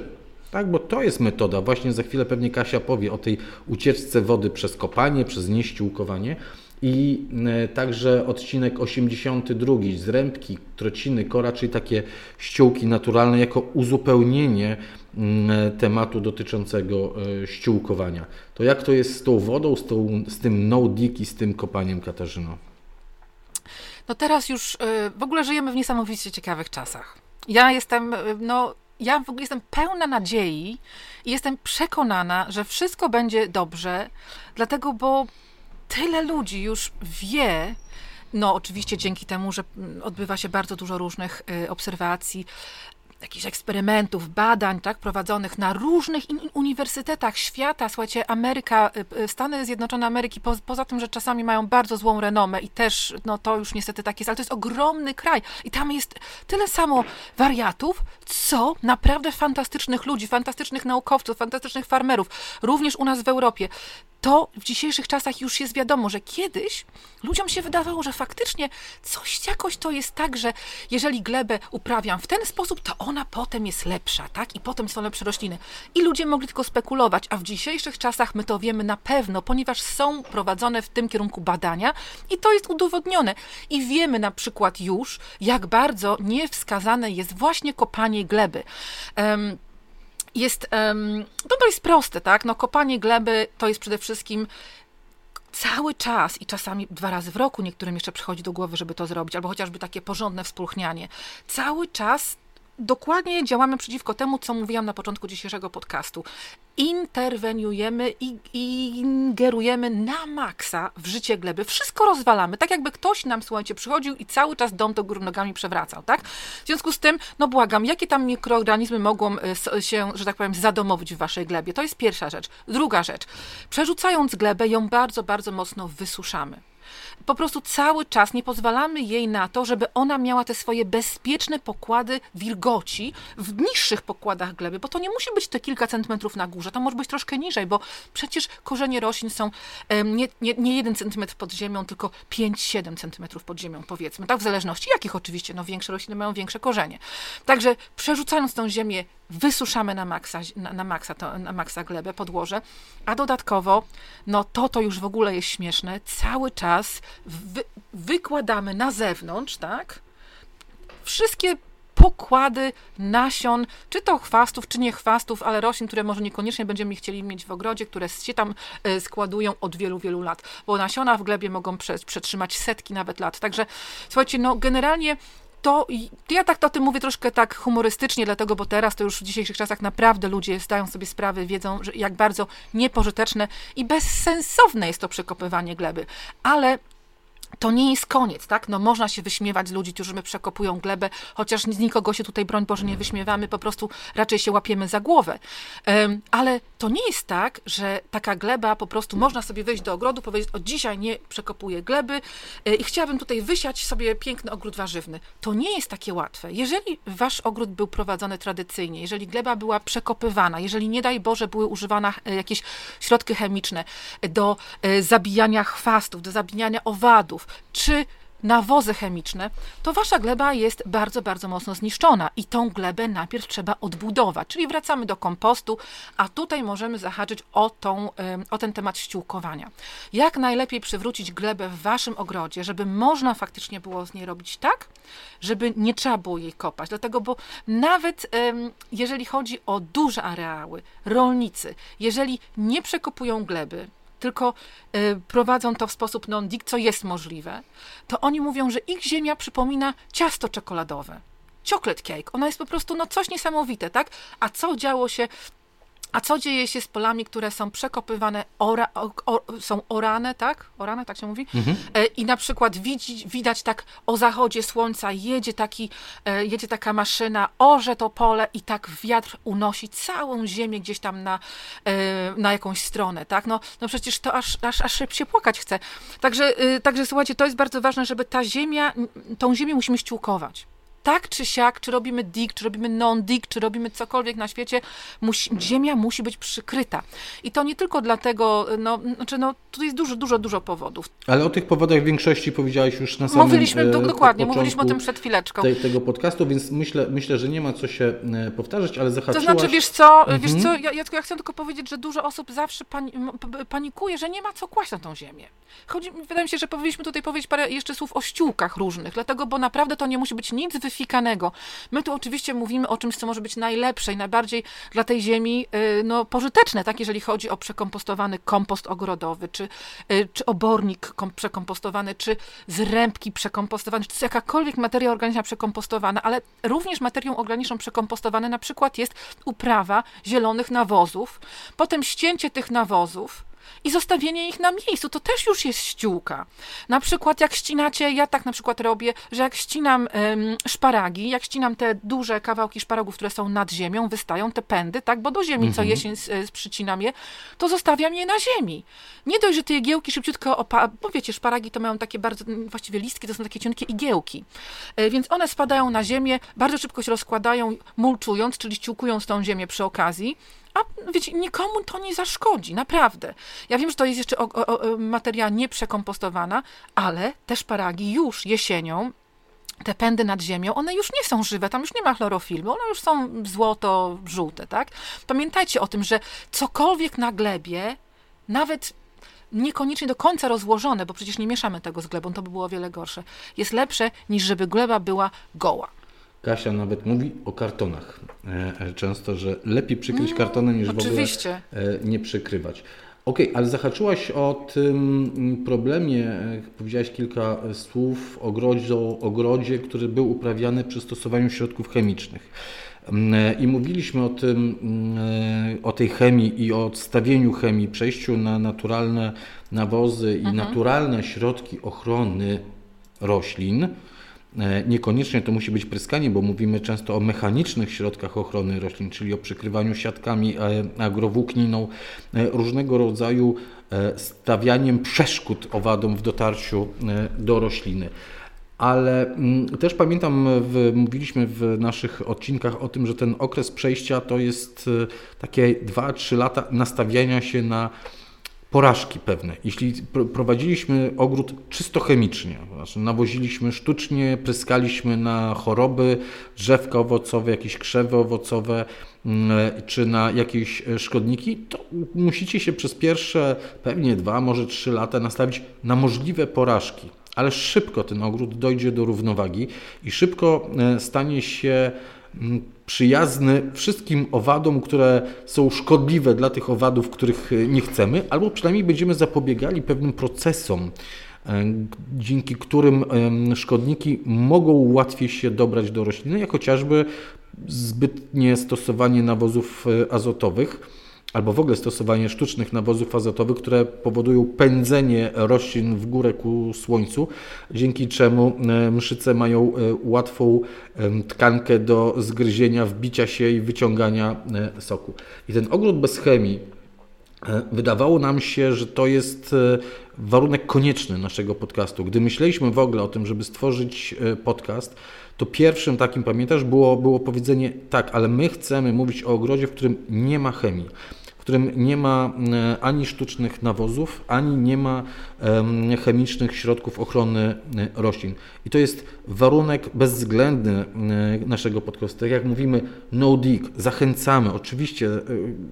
Tak, bo to jest metoda. Właśnie za chwilę pewnie Kasia powie o tej ucieczce wody przez kopanie, przez nieściółkowanie. I e, także odcinek 82 z trociny, kora, czyli takie ściółki naturalne jako uzupełnienie mm, e, tematu dotyczącego e, ściółkowania. To jak to jest z tą wodą, z, tą, z tym no-dig i z tym kopaniem, Katarzyno? No teraz już w ogóle żyjemy w niesamowicie ciekawych czasach. Ja jestem, no ja w ogóle jestem pełna nadziei i jestem przekonana, że wszystko będzie dobrze, dlatego, bo tyle ludzi już wie, no, oczywiście dzięki temu, że odbywa się bardzo dużo różnych y, obserwacji, jakichś eksperymentów, badań, tak, prowadzonych na różnych uniwersytetach świata. Słuchajcie, Ameryka, y, y, Stany Zjednoczone Ameryki, po, poza tym, że czasami mają bardzo złą renomę i też, no to już niestety tak jest, ale to jest ogromny kraj i tam jest tyle samo wariatów, co naprawdę fantastycznych ludzi, fantastycznych naukowców, fantastycznych farmerów, również u nas w Europie to w dzisiejszych czasach już jest wiadomo, że kiedyś ludziom się wydawało, że faktycznie coś jakoś to jest tak, że jeżeli glebę uprawiam w ten sposób, to ona potem jest lepsza, tak? I potem są lepsze rośliny. I ludzie mogli tylko spekulować, a w dzisiejszych czasach my to wiemy na pewno, ponieważ są prowadzone w tym kierunku badania i to jest udowodnione. I wiemy na przykład już, jak bardzo niewskazane jest właśnie kopanie gleby. Um, jest, no to jest proste, tak? No kopanie gleby to jest przede wszystkim cały czas i czasami dwa razy w roku niektórym jeszcze przychodzi do głowy, żeby to zrobić, albo chociażby takie porządne współchnianie. Cały czas dokładnie działamy przeciwko temu, co mówiłam na początku dzisiejszego podcastu. Interweniujemy i ingerujemy na maksa w życie gleby. Wszystko rozwalamy, tak jakby ktoś nam, słuchajcie, przychodził i cały czas dom do góry nogami przewracał, tak? W związku z tym, no błagam, jakie tam mikroorganizmy mogą e, się, że tak powiem, zadomowić w waszej glebie? To jest pierwsza rzecz. Druga rzecz. Przerzucając glebę, ją bardzo, bardzo mocno wysuszamy po prostu cały czas nie pozwalamy jej na to, żeby ona miała te swoje bezpieczne pokłady wilgoci w niższych pokładach gleby, bo to nie musi być te kilka centymetrów na górze, to może być troszkę niżej, bo przecież korzenie roślin są nie, nie, nie 1 centymetr pod ziemią, tylko 5-7 centymetrów pod ziemią, powiedzmy, tak, w zależności jakich oczywiście, no większe rośliny mają większe korzenie. Także przerzucając tą ziemię wysuszamy na maksa, na, na, maksa, to, na maksa glebę, podłoże, a dodatkowo, no to to już w ogóle jest śmieszne, cały czas wy, wykładamy na zewnątrz, tak, wszystkie pokłady nasion, czy to chwastów, czy nie chwastów, ale roślin, które może niekoniecznie będziemy chcieli mieć w ogrodzie, które się tam e, składują od wielu, wielu lat, bo nasiona w glebie mogą przetrzymać setki nawet lat. Także słuchajcie, no generalnie to ja tak to o tym mówię troszkę tak humorystycznie, dlatego, bo teraz to już w dzisiejszych czasach naprawdę ludzie zdają sobie sprawę, wiedzą, że jak bardzo niepożyteczne i bezsensowne jest to przekopywanie gleby. Ale to nie jest koniec, tak? No można się wyśmiewać z ludzi, którzy przekopują glebę, chociaż z nikogo się tutaj, broń Boże, nie wyśmiewamy, po prostu raczej się łapiemy za głowę. Um, ale to nie jest tak, że taka gleba po prostu można sobie wyjść do ogrodu, powiedzieć, od dzisiaj nie przekopuję gleby yy, i chciałabym tutaj wysiać sobie piękny ogród warzywny. To nie jest takie łatwe. Jeżeli wasz ogród był prowadzony tradycyjnie, jeżeli gleba była przekopywana, jeżeli nie daj Boże były używane e, jakieś środki chemiczne do e, zabijania chwastów, do zabijania owadów, czy nawozy chemiczne, to wasza gleba jest bardzo, bardzo mocno zniszczona i tą glebę najpierw trzeba odbudować. Czyli wracamy do kompostu, a tutaj możemy zahaczyć o, tą, o ten temat ściółkowania. Jak najlepiej przywrócić glebę w waszym ogrodzie, żeby można faktycznie było z niej robić tak, żeby nie trzeba było jej kopać. Dlatego, bo nawet jeżeli chodzi o duże areały, rolnicy, jeżeli nie przekopują gleby, tylko y, prowadzą to w sposób non-dig, co jest możliwe, to oni mówią, że ich ziemia przypomina ciasto czekoladowe. Chocolate cake. Ona jest po prostu no, coś niesamowite, tak? A co działo się a co dzieje się z polami, które są przekopywane, ora, o, są orane, tak? Orane, tak się mówi? Mhm. E, I na przykład widzi, widać tak o zachodzie słońca jedzie, taki, e, jedzie taka maszyna, orze to pole i tak wiatr unosi całą ziemię gdzieś tam na, e, na jakąś stronę, tak? No, no przecież to aż, aż, aż się płakać chce. Także, e, także słuchajcie, to jest bardzo ważne, żeby ta ziemia, tą ziemię musimy ściółkować tak czy siak, czy robimy dig, czy robimy non-dig, czy robimy cokolwiek na świecie, musi, ziemia musi być przykryta. I to nie tylko dlatego, no, znaczy, no, tu jest dużo, dużo, dużo powodów. Ale o tych powodach w większości powiedziałeś już na samym Mówiliśmy, e, dokładnie, mówiliśmy o tym przed chwileczką. Tej, tego podcastu, więc myślę, myślę, że nie ma co się e, powtarzać, ale zahaczyłaś... To znaczy, wiesz co, mhm. wiesz co ja, ja, chcę tylko powiedzieć, że dużo osób zawsze pani, panikuje, że nie ma co kłaść na tą ziemię. Chodzi, wydaje mi się, że powinniśmy tutaj powiedzieć parę jeszcze słów o ściółkach różnych, dlatego, bo naprawdę to nie musi być nic wy wyfikanego. My tu oczywiście mówimy o czymś, co może być najlepsze i najbardziej dla tej ziemi y, no, pożyteczne, tak, jeżeli chodzi o przekompostowany kompost ogrodowy, czy, y, czy obornik przekompostowany, czy zrębki przekompostowane, czy jakakolwiek materia organiczna przekompostowana, ale również materią organiczną przekompostowane na przykład jest uprawa zielonych nawozów, potem ścięcie tych nawozów, i zostawienie ich na miejscu. To też już jest ściółka. Na przykład jak ścinacie, ja tak na przykład robię, że jak ścinam ym, szparagi, jak ścinam te duże kawałki szparagów, które są nad ziemią, wystają te pędy, tak, bo do ziemi mhm. co jesień przycinam je, to zostawiam je na ziemi. Nie dość, że te igiełki szybciutko opa... bo wiecie, szparagi to mają takie bardzo, właściwie listki to są takie cienkie igiełki. E, więc one spadają na ziemię, bardzo szybko się rozkładają, mulczując, czyli ściółkując tą ziemię przy okazji a wiecie, nikomu to nie zaszkodzi, naprawdę. Ja wiem, że to jest jeszcze o, o, o, materia nieprzekompostowana, ale te szparagi już jesienią te pędy nad ziemią, one już nie są żywe, tam już nie ma chlorofilmu, one już są złoto-żółte, tak? Pamiętajcie o tym, że cokolwiek na glebie, nawet niekoniecznie do końca rozłożone, bo przecież nie mieszamy tego z glebą, to by było o wiele gorsze, jest lepsze niż żeby gleba była goła. Kasia nawet mówi o kartonach e, e, często, że lepiej przykryć mm, kartonem niż oczywiście. w ogóle nie przykrywać. Okej, okay, ale zahaczyłaś o tym problemie, powiedziałaś kilka słów o ogrodzie, o ogrodzie, który był uprawiany przy stosowaniu środków chemicznych. Mm, I mówiliśmy o tym, mm, o tej chemii i o odstawieniu chemii, przejściu na naturalne nawozy i mhm. naturalne środki ochrony roślin. E, niekoniecznie to musi być pryskanie, bo mówimy często o mechanicznych środkach ochrony roślin, czyli o przykrywaniu siatkami, e, agrowłókniną, e, różnego rodzaju stawianiem przeszkód owadom w dotarciu do rośliny. Ale mm, też pamiętam, w, mówiliśmy w naszych odcinkach o tym, że ten okres przejścia to jest takie 2-3 lata nastawiania się na porażki pewne. Jeśli prowadziliśmy ogród czysto chemicznie, znaczy nawoziliśmy sztucznie, pryskaliśmy na choroby, drzewka owocowe, jakieś krzewy owocowe, mm, czy na jakieś e, szkodniki, to musicie się przez pierwsze pewnie dwa, może trzy lata nastawić na możliwe porażki. Ale szybko ten ogród dojdzie do równowagi i szybko e, stanie się przyjazny wszystkim owadom, które są szkodliwe dla tych owadów, których e, nie chcemy, albo przynajmniej będziemy zapobiegali pewnym procesom, e, dzięki którym szkodniki mogą łatwiej się dobrać do rośliny, jak chociażby zbytnie stosowanie nawozów e, azotowych albo w ogóle stosowanie sztucznych nawozów azotowych, które powodują pędzenie roślin w górę ku słońcu, dzięki czemu e, mszyce mają e, łatwą tkankę do zgryzienia, wbicia się i wyciągania e, soku. I ten ogród bez chemii Wydawało nam się, że to jest warunek konieczny naszego podcastu. Gdy myśleliśmy w ogóle o tym, żeby stworzyć podcast, to pierwszym takim, pamiętasz, było, było powiedzenie tak, ale my chcemy mówić o ogrodzie, w którym nie ma chemii którym nie ma e, ani sztucznych nawozów, ani nie ma chemicznych środków ochrony e, roślin. I to jest warunek bezwzględny e, naszego podcastu. Tak jak mówimy, no dig, zachęcamy, oczywiście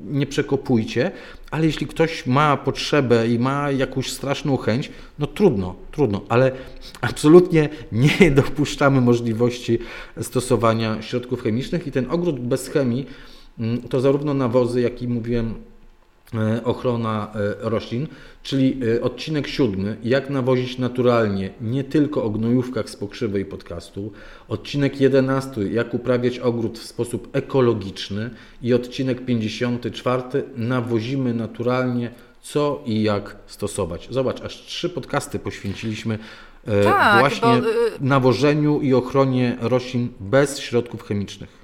nie przekopujcie, ale jeśli ktoś ma potrzebę i ma jakąś straszną chęć, no trudno, trudno, ale absolutnie nie dopuszczamy możliwości stosowania środków chemicznych i ten ogród bez chemii to zarówno nawozy, jak i mówiłem E, ochrona e, roślin, czyli e, odcinek siódmy, jak nawozić naturalnie, nie tylko o gnojówkach z pokrzywej podcastu, odcinek jedenasty, jak uprawiać ogród w sposób ekologiczny i odcinek 54, nawozimy naturalnie, co i jak stosować. Zobacz, aż trzy podcasty poświęciliśmy tak, właśnie bo... nawożeniu i ochronie roślin bez środków chemicznych.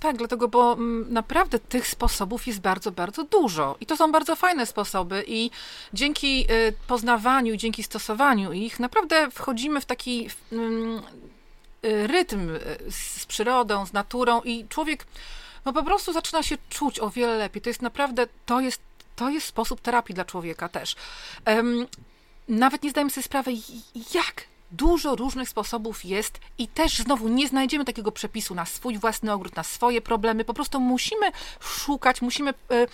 Tak, dlatego, bo mm, naprawdę tych sposobów jest bardzo, bardzo dużo. I to są bardzo fajne sposoby, i dzięki y, poznawaniu, dzięki stosowaniu ich, naprawdę wchodzimy w taki mm, y, rytm y, z przyrodą, z naturą, i człowiek no, po prostu zaczyna się czuć o wiele lepiej. To jest naprawdę, to jest, to jest sposób terapii dla człowieka też. Nawet nie zdajemy sobie sprawy, jak Dużo różnych sposobów jest i też znowu nie znajdziemy takiego przepisu na swój własny ogród, na swoje problemy. Po prostu musimy szukać, musimy. E,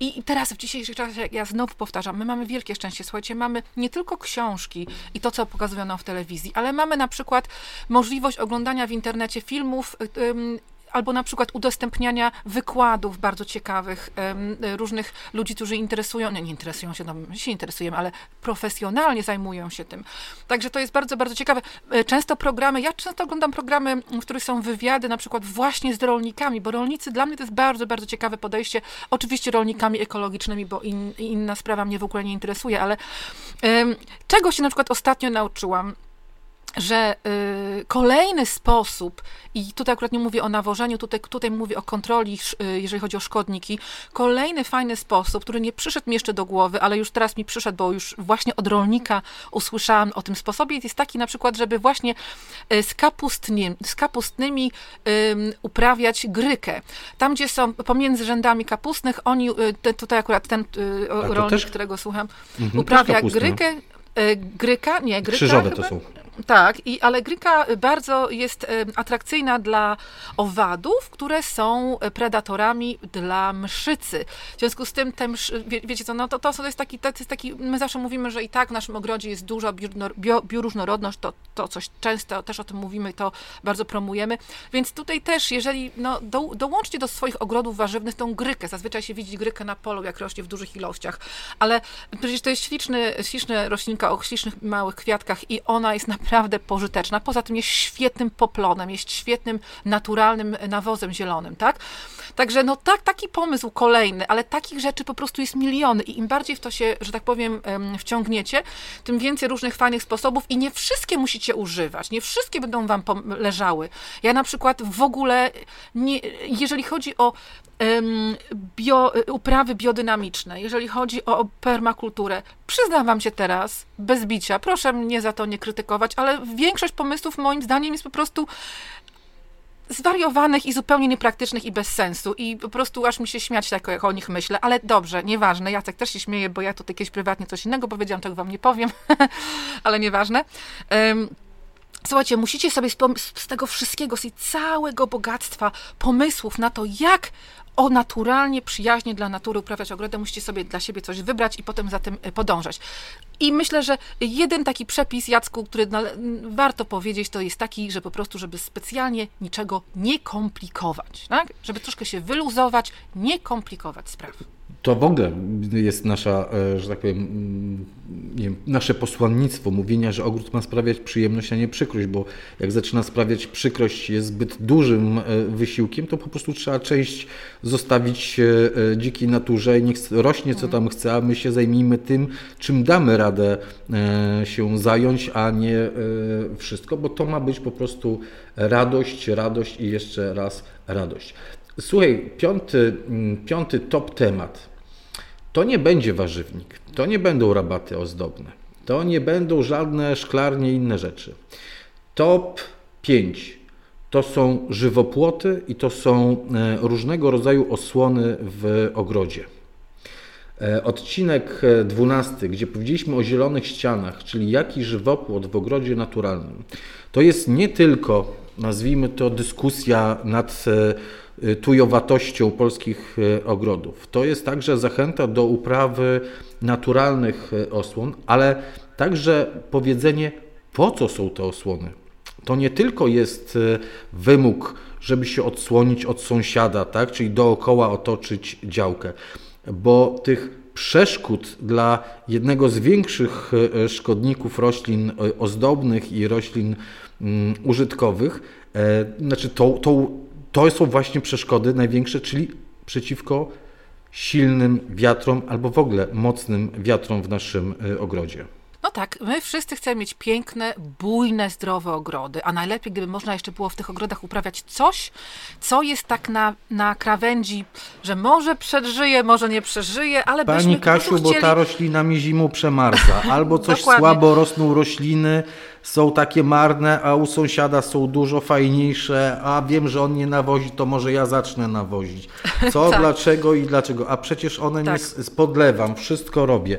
I teraz w dzisiejszych czasach, ja znowu powtarzam, my mamy wielkie szczęście. Słuchajcie, mamy nie tylko książki i to, co pokazują nam w telewizji, ale mamy na przykład możliwość oglądania w internecie filmów albo na przykład udostępniania wykładów bardzo ciekawych różnych ludzi, którzy interesują, nie, nie interesują się, no my się interesujemy, ale profesjonalnie zajmują się tym. Także to jest bardzo, bardzo ciekawe. E, często programy, ja często oglądam programy, w których są wywiady na przykład właśnie z rolnikami, bo rolnicy dla mnie to jest bardzo, bardzo ciekawe podejście. Oczywiście rolnikami ekologicznymi, bo in, inna sprawa mnie w ogóle nie interesuje, ale um, czego się na przykład ostatnio nauczyłam? Że y, kolejny sposób, i tutaj akurat nie mówię o nawożeniu, tutaj, tutaj mówię o kontroli, y, jeżeli chodzi o szkodniki, kolejny fajny sposób, który nie przyszedł mi jeszcze do głowy, ale już teraz mi przyszedł, bo już właśnie od rolnika usłyszałam o tym sposobie, jest taki na przykład, żeby właśnie y, z, kapustni, z kapustnymi uprawiać grykę. Tam, gdzie są pomiędzy rzędami kapustnych, oni, te, tutaj akurat ten rolnik, też... którego słucham, mhm, uprawia grykę, Gryka? Nie, gryka. Krzyżowe chyba? to są. Tak, i, ale gryka bardzo jest atrakcyjna dla owadów, które są predatorami dla mszycy. W związku z tym, te wie, wiecie co, no to, to jest taki, to jest taki, my zawsze mówimy, że i tak w naszym ogrodzie jest duża bioróżnorodność, to, to coś często też o tym mówimy, to bardzo promujemy. Więc tutaj też, jeżeli, no, do, dołączcie do swoich ogrodów warzywnych tą grykę. Zazwyczaj się widzi grykę na polu, jak rośnie w dużych ilościach, ale przecież to jest śliczny, śliczna roślinka o ślicznych małych kwiatkach i ona jest naprawdę naprawdę pożyteczna. Poza tym jest świetnym poplonem, jest świetnym, naturalnym nawozem zielonym, tak? Także no tak, taki pomysł kolejny, ale takich rzeczy po prostu jest miliony i im bardziej w to się, że tak powiem, wciągniecie, tym więcej różnych fajnych sposobów i nie wszystkie musicie używać, nie wszystkie będą wam leżały. Ja na przykład w ogóle, nie, jeżeli chodzi o bio, uprawy biodynamiczne, jeżeli chodzi o permakulturę, przyznam wam się teraz, bez bicia, proszę mnie za to nie krytykować, ale większość pomysłów moim zdaniem jest po prostu zwariowanych i zupełnie niepraktycznych i bez sensu. I po prostu aż mi się śmiać tak, jak o nich myślę. Ale dobrze, nieważne. Jacek też się śmieje, bo ja tutaj kiedyś prywatnie coś innego powiedziałam, tego wam nie powiem, ale nieważne. Um, Słuchajcie, musicie sobie z, tego wszystkiego, z tej całego bogactwa pomysłów na to, jak o naturalnie, przyjaźnie dla natury uprawiać ogrodę, musicie sobie dla siebie coś wybrać i potem za tym e, podążać. I myślę, że jeden taki przepis, Jacku, który warto powiedzieć, to jest taki, że po prostu, żeby specjalnie niczego nie komplikować, tak? Żeby troszkę się wyluzować, nie komplikować spraw. To w ogóle jest nasza, e, że tak powiem, mm, wiem, nasze posłannictwo mówienia, że ogród ma sprawiać przyjemność, a nie przykrość, bo jak zaczyna sprawiać przykrość, jest zbyt dużym e, wysiłkiem, to po prostu trzeba część zostawić e, dzikiej naturze i niech rośnie co tam chce, a my się zajmijmy tym, czym damy radę się zająć, a nie wszystko, bo to ma być po prostu radość, radość i jeszcze raz radość. Słuchaj, piąty, mm, piąty top temat. To nie będzie warzywnik, to nie będą rabaty ozdobne, to nie będą żadne szklarnie i inne rzeczy. Top 5 to są żywopłoty i to są e, różnego rodzaju osłony w ogrodzie. E, odcinek 12, gdzie powiedzieliśmy o zielonych ścianach, czyli jaki żywopłot w ogrodzie naturalnym, to jest nie tylko, nazwijmy to, dyskusja nad e, tujowatością polskich y, ogrodów. To jest także zachęta do uprawy naturalnych y, osłon, ale także powiedzenie, po co są te osłony. To nie tylko jest wymóg, żeby się odsłonić od sąsiada, tak? czyli dookoła otoczyć działkę, bo tych przeszkód dla jednego z większych e, szkodników roślin ozdobnych i roślin mm, użytkowych. Znaczy to, to, to są właśnie przeszkody największe, czyli przeciwko silnym wiatrom albo w ogóle mocnym wiatrom w naszym ogrodzie. No tak, my wszyscy chcemy mieć piękne, bujne, zdrowe ogrody, a najlepiej, gdyby można jeszcze było w tych ogrodach uprawiać coś, co jest tak na, na krawędzi, że może przeżyje, może nie przeżyje, ale Pani byśmy Kasiu, chcieli... bo ta roślina mi zimą przemarza, albo coś słabo rosną rośliny, są takie marne, a u sąsiada są dużo fajniejsze, a wiem, że on nie nawozi, to może ja zacznę nawozić. Co, tak. dlaczego i dlaczego? A przecież one tak. nie podlewam, wszystko robię.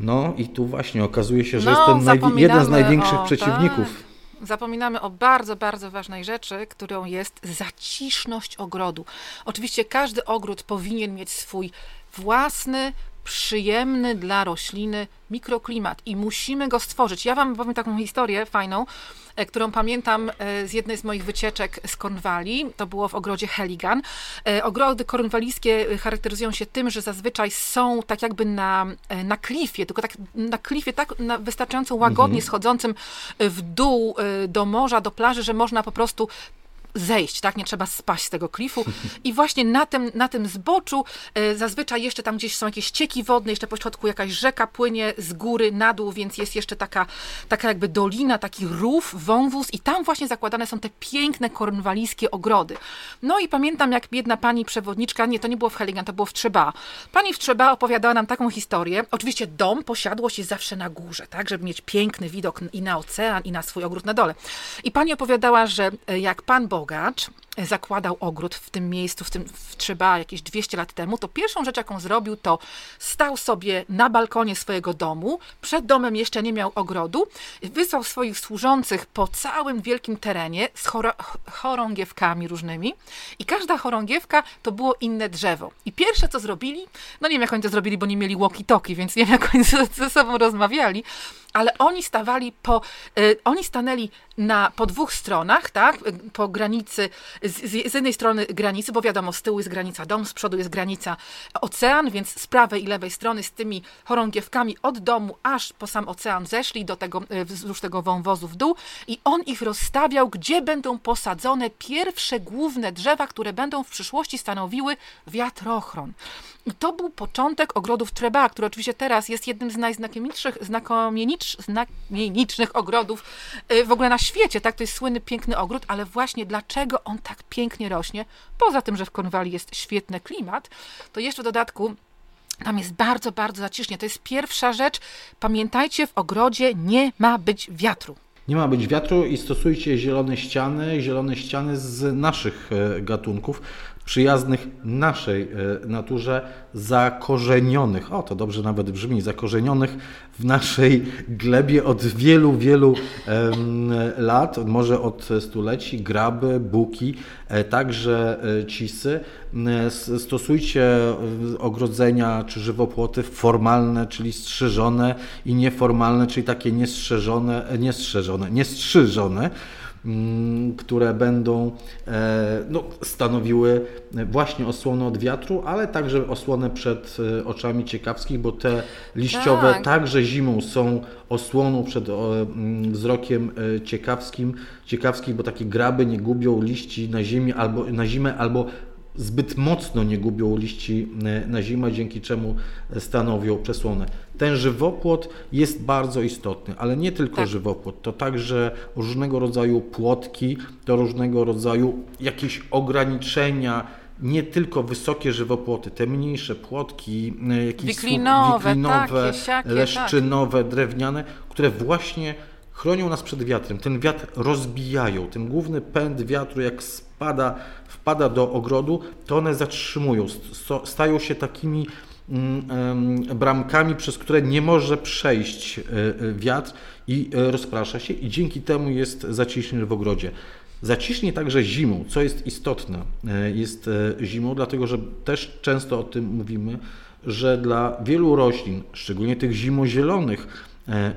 No i tu właśnie okazuje się, że no, jestem jeden z największych o, przeciwników. Tak. Zapominamy o bardzo, bardzo ważnej rzeczy, którą jest zaciszność ogrodu. Oczywiście każdy ogród powinien mieć swój własny, przyjemny dla rośliny mikroklimat i musimy go stworzyć. Ja Wam powiem taką historię fajną, którą pamiętam e, z jednej z moich wycieczek z Kornwali. To było w ogrodzie Heligan. E, ogrody kornwalijskie charakteryzują się tym, że zazwyczaj są tak jakby na, na klifie, tylko tak na klifie tak na wystarczająco łagodnie mhm. schodzącym w dół do morza, do plaży, że można po prostu zejść, tak? Nie trzeba spaść z tego klifu. I właśnie na tym, na tym zboczu e, zazwyczaj jeszcze tam gdzieś są jakieś cieki wodne, jeszcze po środku jakaś rzeka płynie z góry na dół, więc jest jeszcze taka, taka jakby dolina, taki rów, wąwóz i tam właśnie zakładane są te piękne kornwalijskie ogrody. No i pamiętam, jak jedna pani przewodniczka, nie, to nie było w Heligan, to było w Trzeba. Pani w Trzeba opowiadała nam taką historię. Oczywiście dom, posiadłość jest zawsze na górze, tak? Żeby mieć piękny widok i na ocean, i na swój ogród na dole. I pani opowiadała, że e, jak pan Bo Bogart zakładał ogród w tym miejscu, w tym w Trzeba jakieś 200 lat temu, to pierwszą rzecz, jaką zrobił, to stał sobie na balkonie swojego domu, przed domem jeszcze nie miał ogrodu, wysłał swoich służących po całym wielkim terenie z chorągiewkami różnymi i każda chorągiewka to było inne drzewo. I pierwsze, co zrobili, no nie wiem, jak oni to zrobili, bo nie mieli walkie-talkie, więc nie wiem, jak oni ze sobą rozmawiali, ale oni stawali po, y, oni stanęli na, po dwóch stronach, tak, po granicy, z, z, jednej strony granicy, bo wiadomo, z tyłu jest granica dom, z przodu jest granica ocean, więc z prawej i lewej strony z tymi chorągiewkami od domu aż po sam ocean zeszli do tego, y, wzdłuż tego wąwozu w dół i on ich rozstawiał, gdzie będą posadzone pierwsze główne drzewa, które będą w przyszłości stanowiły wiatrochron. I to był początek ogrodów Treba, który oczywiście teraz jest jednym z najznakomitszych, znakomitszych ogrodów y, w ogóle na świecie. Tak, to jest słynny, piękny ogród, ale właśnie dlaczego on tak pięknie rośnie? Poza tym, że w Kornwali jest świetny klimat, to jeszcze w dodatku tam jest bardzo, bardzo zacisznie. To jest pierwsza rzecz. Pamiętajcie, w ogrodzie nie ma być wiatru. Nie ma być wiatru i stosujcie zielone ściany, zielone ściany z naszych e, gatunków przyjaznych naszej e, naturze, zakorzenionych, o to dobrze nawet brzmi, zakorzenionych w naszej glebie od wielu, wielu lat, może od stuleci, graby, buki, e, także e, cisy. Stosujcie ogrodzenia czy żywopłoty formalne, czyli strzyżone i nieformalne, czyli takie niestrzeżone, niestrzeżone, niestrzyżone które będą e, no, stanowiły właśnie osłonę od wiatru, ale także osłonę przed e, oczami ciekawskich, bo te liściowe tak. także zimą są osłoną przed mm, wzrokiem e, ciekawskim, ciekawskich, bo takie graby nie gubią liści na ziemi albo na zimę albo zbyt mocno nie gubią liści e, na zimę, dzięki czemu stanowią przesłonę. Ten żywopłot jest bardzo istotny, ale nie tylko tak. żywopłot, to także różnego rodzaju płotki, to różnego rodzaju jakieś ograniczenia, nie tylko wysokie żywopłoty, te mniejsze płotki, e, jakieś wiklinowe, wiklinowe takie, leszczynowe, tak. drewniane, które właśnie chronią nas przed wiatrem. Ten wiatr rozbijają, ten główny pęd wiatru jak spada wpada do ogrodu, to one zatrzymują, stają się takimi mm, bramkami, przez które nie może przejść e, e, wiatr i e, rozprasza się i dzięki temu jest zaciśnienie w ogrodzie. Zaciśnie także zimą, co jest istotne, jest zimą, dlatego że też często o tym mówimy, że dla wielu roślin, szczególnie tych zimozielonych,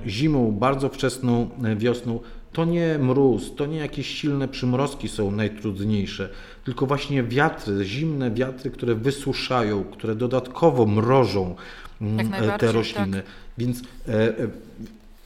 zimą, bardzo wczesną wiosną, to nie mróz, to nie jakieś silne przymrozki są najtrudniejsze, tylko właśnie wiatry, zimne wiatry, które wysuszają, które dodatkowo mrożą mm, te rośliny. Tak. Więc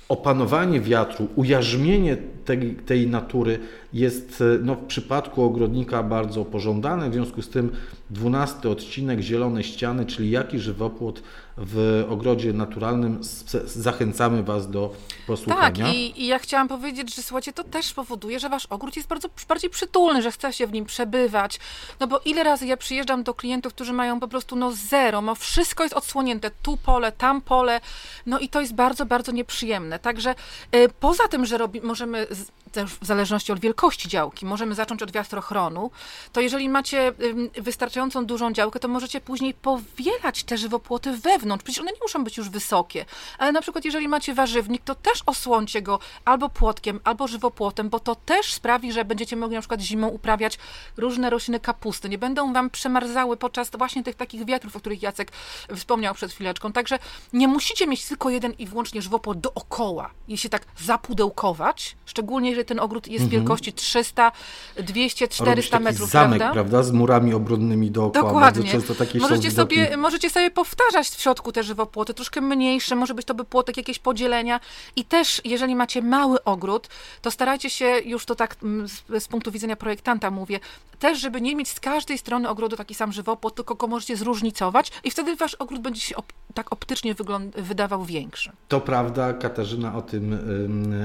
opanowanie wiatru, ujarzmienie tej, tej natury jest no, w przypadku ogrodnika bardzo pożądane. W związku z tym dwunasty odcinek Zielone Ściany, czyli jaki żywopłot w ogrodzie naturalnym. Zachęcamy Was do posłuchania. Tak, i, i ja chciałam powiedzieć, że słuchajcie, to też powoduje, że Wasz ogród jest bardzo bardziej przytulny, że chce się w nim przebywać. No bo ile razy ja przyjeżdżam do klientów, którzy mają po prostu no zero, no wszystko jest odsłonięte, tu pole, tam pole, no i to jest bardzo, bardzo nieprzyjemne. Także y, poza tym, że robi, możemy też w zależności od wielkości działki, możemy zacząć od wiatrochronu, to jeżeli macie wystarczającą dużą działkę, to możecie później powielać te żywopłoty wewnątrz. Przecież one nie muszą być już wysokie, ale na przykład jeżeli macie warzywnik, to też osłońcie go albo płotkiem, albo żywopłotem, bo to też sprawi, że będziecie mogli na przykład zimą uprawiać różne rośliny kapusty. Nie będą wam przemarzały podczas właśnie tych takich wiatrów, o których Jacek wspomniał przed chwileczką. Także nie musicie mieć tylko jeden i wyłącznie żywopłot dookoła. Jeśli tak zapudełkować, szczególnie jeżeli ten ogród jest mhm. wielkości 300, 200, 400 metrów, zamek, prawda? prawda? Z murami obronnymi dookoła. Dokładnie. Bardzo często takie możecie, sobie, możecie sobie powtarzać w środku te żywopłoty, troszkę mniejsze, może być to by płotek, jakieś podzielenia. I też, jeżeli macie mały ogród, to starajcie się, już to tak mm, z, z punktu widzenia projektanta mówię, też, żeby nie mieć z każdej strony ogrodu taki sam żywopłot, tylko go możecie zróżnicować i wtedy wasz ogród będzie się op tak optycznie wydawał większy. To prawda, Katarzyna o tym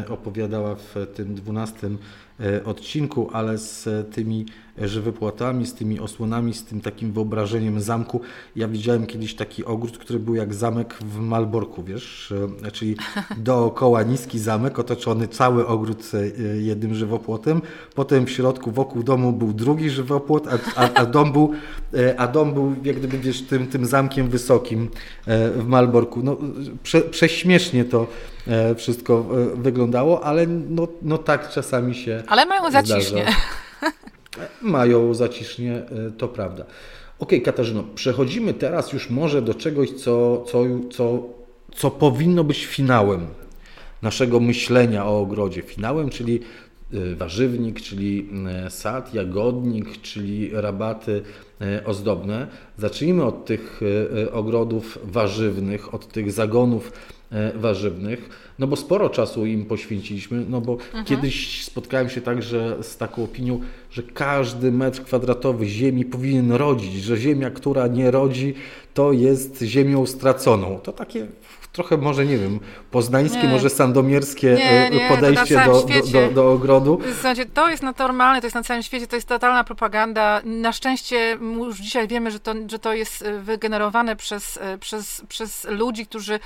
opowiadała w tym dwunastym e, odcinku, ale z tymi żywopłotami, z tymi osłonami, z tym takim wyobrażeniem zamku. Ja widziałem kiedyś taki ogród, który był jak zamek w Malborku, wiesz, e, czyli dookoła niski zamek, otoczony cały ogród e, jednym żywopłotem. Potem w środku wokół domu był drugi żywopłot, a, a, a dom był, a dom był jak gdyby wiesz, tym, tym zamkiem wysokim w Malborku. No, prze, prześmiesznie to E, wszystko e, wyglądało, ale no, no tak czasami się. Ale mają zacisznie. Mają zacisznie, e, to prawda. Ok, Katarzyno, przechodzimy teraz już może do czegoś, co, co, co, co powinno być finałem naszego myślenia o ogrodzie. Finałem, czyli warzywnik, czyli sad, jagodnik, czyli rabaty ozdobne. Zacznijmy od tych ogrodów warzywnych, od tych zagonów E, warzywnych, no bo sporo czasu im poświęciliśmy, no bo mhm. kiedyś spotkałem się także z taką opinią, że każdy metr kwadratowy ziemi powinien rodzić, że ziemia, która nie rodzi, to jest ziemią straconą. To takie trochę może, nie wiem, poznańskie, nie. może sandomierskie nie, e, nie, podejście do, do, do, do, ogrodu. To jest normalne, to jest na całym świecie, to jest totalna propaganda. Na szczęście już dzisiaj wiemy, że to, że to jest e, wygenerowane przez, przez, przez ludzi, którzy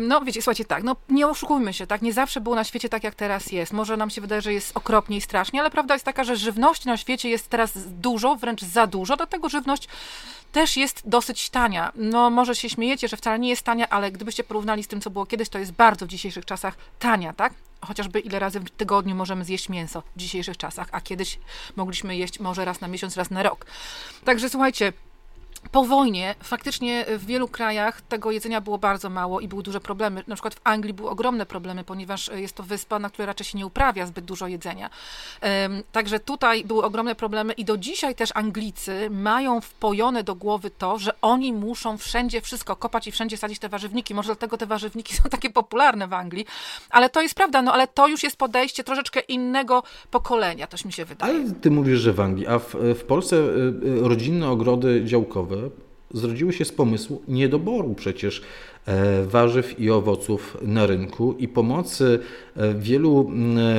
no wiecie, słuchajcie, tak, no nie oszukujmy się, tak, nie zawsze było na świecie tak, jak teraz jest. Może nam się wydaje, że jest okropnie i strasznie, ale prawda jest taka, że żywności na świecie jest teraz dużo, wręcz za dużo, dlatego żywność też jest dosyć tania. No może się śmiejecie, że wcale nie jest tania, ale gdybyście porównali z tym, co było kiedyś, to jest bardzo w dzisiejszych czasach tania, tak? Chociażby ile razy w tygodniu możemy zjeść mięso w dzisiejszych czasach, a kiedyś mogliśmy jeść może raz na miesiąc, raz na rok. Także słuchajcie, po wojnie faktycznie w wielu krajach tego jedzenia było bardzo mało i były duże problemy. Na przykład w Anglii były ogromne problemy, ponieważ jest to wyspa, na której raczej się nie uprawia zbyt dużo jedzenia. Także tutaj były ogromne problemy i do dzisiaj też Anglicy mają wpojone do głowy to, że oni muszą wszędzie wszystko kopać i wszędzie sadzić te warzywniki. Może dlatego te warzywniki są takie popularne w Anglii, ale to jest prawda, no ale to już jest podejście troszeczkę innego pokolenia, toś mi się wydaje. Ale ty mówisz, że w Anglii, a w, w Polsce y, y, rodzinne ogrody działkowe zrodziły się z pomysłu niedoboru przecież e, warzyw i owoców na rynku i pomocy e, wielu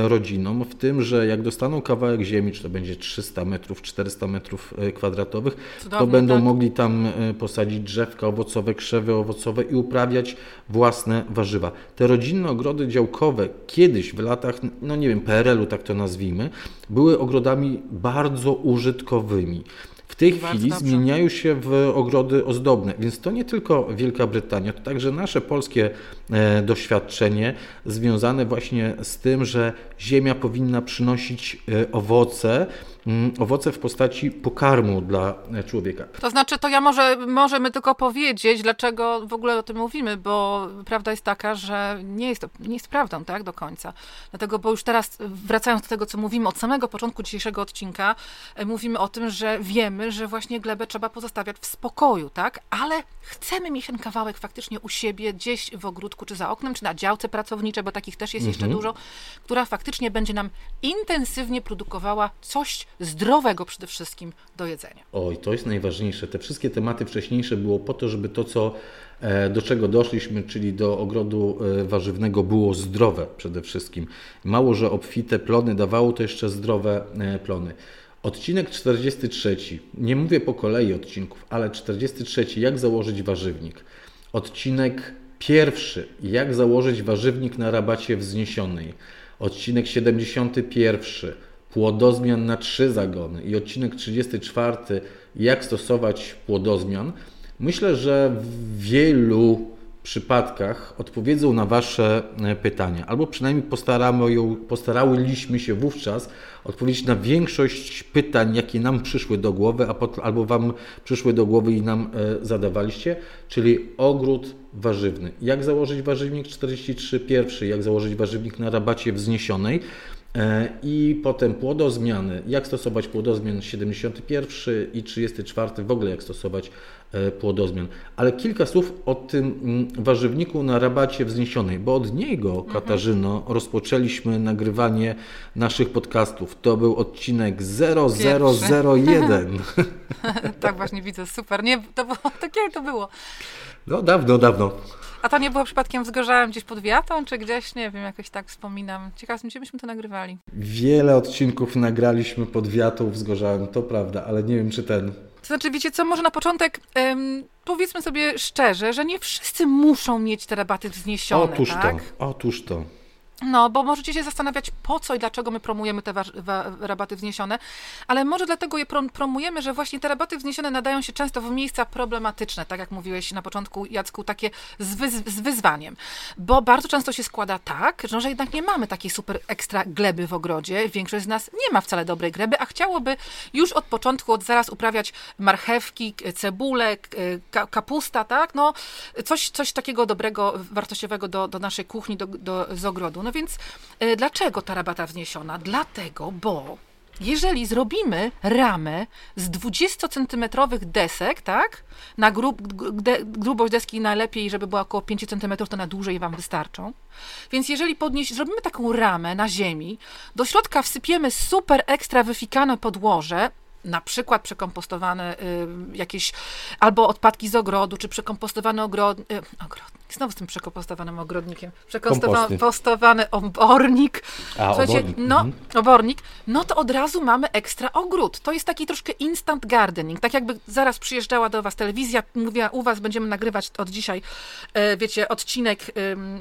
rodzinom w tym, że jak dostaną kawałek ziemi, czy to będzie 300 metrów, 400 metrów e, kwadratowych, to będą tak. mogli tam posadzić drzewka owocowe, krzewy owocowe i uprawiać własne warzywa. Te rodzinne ogrody działkowe kiedyś w latach, no nie wiem, PRL-u tak to nazwijmy, były ogrodami bardzo użytkowymi tej chwili zmieniają się w ogrody ozdobne, więc to nie tylko Wielka Brytania, to także nasze polskie e, doświadczenie związane właśnie z tym, że ziemia powinna przynosić e, owoce owoce w postaci pokarmu dla człowieka. To znaczy, to ja może możemy tylko powiedzieć, dlaczego w ogóle o tym mówimy, bo prawda jest taka, że nie jest to nie jest prawdą, tak, do końca. Dlatego, bo już teraz wracając do tego, co mówimy od samego początku dzisiejszego odcinka, e, mówimy o tym, że wiemy, że właśnie glebę trzeba pozostawiać w spokoju, tak, ale chcemy mieć ten kawałek faktycznie u siebie, gdzieś w ogródku, czy za oknem, czy na działce pracowniczej, bo takich też jest mhm. jeszcze dużo, która faktycznie będzie nam intensywnie produkowała coś zdrowego przede wszystkim do jedzenia. Oj, to jest najważniejsze. Te wszystkie tematy wcześniejsze było po to, żeby to, co e, do czego doszliśmy, czyli do ogrodu e, warzywnego, było zdrowe przede wszystkim. Mało, że obfite plony dawało, to jeszcze zdrowe e, plony. Odcinek 43. Nie mówię po kolei odcinków, ale 43. Jak założyć warzywnik. Odcinek pierwszy. Jak założyć warzywnik na rabacie wzniesionej. Odcinek 71. Płodozmian na trzy zagony. I odcinek 34. Jak stosować płodozmian. Myślę, że w wielu przypadkach odpowiedzą na Wasze e, pytania, albo przynajmniej postaramy ją, postarałyśmy się wówczas odpowiedzieć na większość pytań, jakie nam przyszły do głowy, albo Wam przyszły do głowy i nam e, zadawaliście, czyli ogród warzywny. Jak założyć warzywnik 43 pierwszy, jak założyć warzywnik na rabacie wzniesionej, I potem płodozmiany, jak stosować płodozmian 71 i 34, w ogóle jak stosować e, płodozmian. Ale kilka słów o tym mm, warzywniku na rabacie wzniesionej, bo od niego, mhm. Katarzyno, mhm. rozpoczęliśmy nagrywanie naszych podcastów. To był odcinek 0001. tak właśnie widzę, super. Nie, to było, to kiedy to było? No dawno, dawno. A to nie było przypadkiem wzgorzałem gdzieś pod wiatą, czy gdzieś, nie wiem, jakoś tak wspominam. Ciekawe, gdzie byśmy to nagrywali. Wiele odcinków nagraliśmy pod wiatą wzgorzałem, to prawda, ale nie wiem, czy ten. To znaczy, wiecie co, może na początek um, powiedzmy sobie szczerze, że nie wszyscy muszą mieć te rabaty wzniesione, Otóż tak? to, otóż to. No, bo możecie się zastanawiać, po co i dlaczego my promujemy te rabaty wzniesione, ale może dlatego je promujemy, że właśnie te rabaty wzniesione nadają się często w miejsca problematyczne, tak jak mówiłeś na początku, Jacku, takie z, z wyzwaniem. Bo bardzo często się składa tak, że, że jednak nie mamy takiej super ekstra gleby w ogrodzie. Większość z nas nie ma wcale dobrej gleby, a chciałoby już od początku, od zaraz uprawiać marchewki, cebulę, kapusta, tak? No, coś, coś takiego dobrego, wartościowego do, do naszej kuchni, do, do, z ogrodu. No więc y, dlaczego ta rabata wzniesiona? Dlatego, bo jeżeli zrobimy ramę z 20-centymetrowych desek, tak, na grub, de, grubość deski najlepiej, żeby była około 5 cm, to na dłużej Wam wystarczą. Więc jeżeli podnieś, zrobimy taką ramę na ziemi, do środka wsypiemy super ekstra wyfikane podłoże, na przykład przekompostowane y, jakieś albo odpadki z ogrodu, czy przekompostowany ogrod, y, znowu z tym przekompostowanym ogrodnikiem, przekompostowany obornik, A, obornik. no, mhm. obornik, no to od razu mamy ekstra ogród. To jest taki troszkę instant gardening, tak jakby zaraz przyjeżdżała do Was telewizja, mówiła, u Was będziemy nagrywać od dzisiaj, e, wiecie, odcinek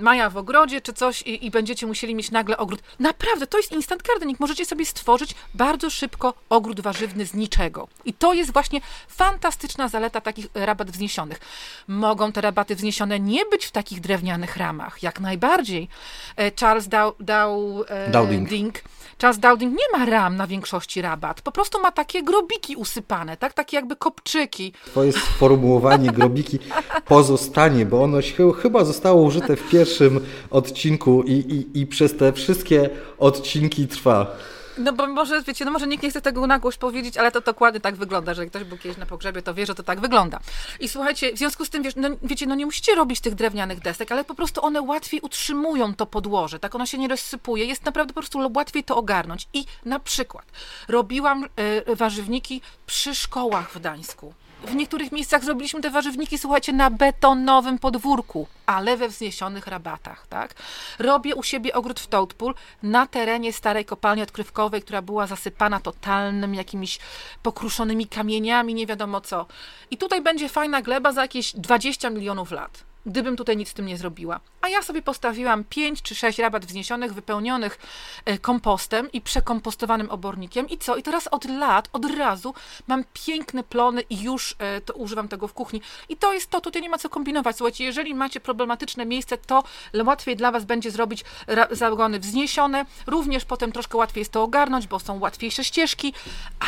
Maja w ogrodzie, czy coś i, i będziecie musieli mieć nagle ogród. Naprawdę, to jest instant gardening. Możecie sobie stworzyć bardzo szybko ogród warzywny z niczego. I to jest właśnie fantastyczna zaleta takich rabat wzniesionych. Mogą te rabaty wzniesione nie być w takich drewnianych ramach, jak najbardziej. E, Charles Dow, Dow, e, Dowding. Ding, Charles Dowding nie ma ram na większości rabat, po prostu ma takie grobiki usypane, tak? Takie jakby kopczyki. Twoje sformułowanie grobiki pozostanie, bo ono chyba zostało użyte w pierwszym odcinku i, i, i przez te wszystkie odcinki trwa. No bo może, wiecie, no może nikt nie chce tego na głoś powiedzieć, ale to dokładnie tak wygląda, że jak ktoś był kiedyś na pogrzebie, to wie, że to tak wygląda. I słuchajcie, w związku z tym, wiesz, no, wiecie, no nie musicie robić tych drewnianych desek, ale po prostu one łatwiej utrzymują to podłoże, tak ono się nie rozsypuje, jest naprawdę po prostu łatwiej to ogarnąć. I na przykład robiłam y, warzywniki przy szkołach w Gdańsku. W niektórych miejscach zrobiliśmy te warzywniki, słuchajcie, na betonowym podwórku, ale we wzniesionych rabatach, tak? Robię u siebie ogród w Toadpool na terenie starej kopalni odkrywkowej, która była zasypana totalnym jakimiś pokruszonymi kamieniami, nie wiadomo co. I tutaj będzie fajna gleba za jakieś 20 milionów lat. Gdybym tutaj nic z tym nie zrobiła. A ja sobie postawiłam 5 czy 6 rabat wzniesionych, wypełnionych e, kompostem i przekompostowanym obornikiem. I co? I teraz od lat, od razu mam piękne plony i już e, to używam tego w kuchni. I to jest to, tutaj nie ma co kombinować. Słuchajcie, jeżeli macie problematyczne miejsce, to łatwiej dla Was będzie zrobić zagony wzniesione. Również potem troszkę łatwiej jest to ogarnąć, bo są łatwiejsze ścieżki,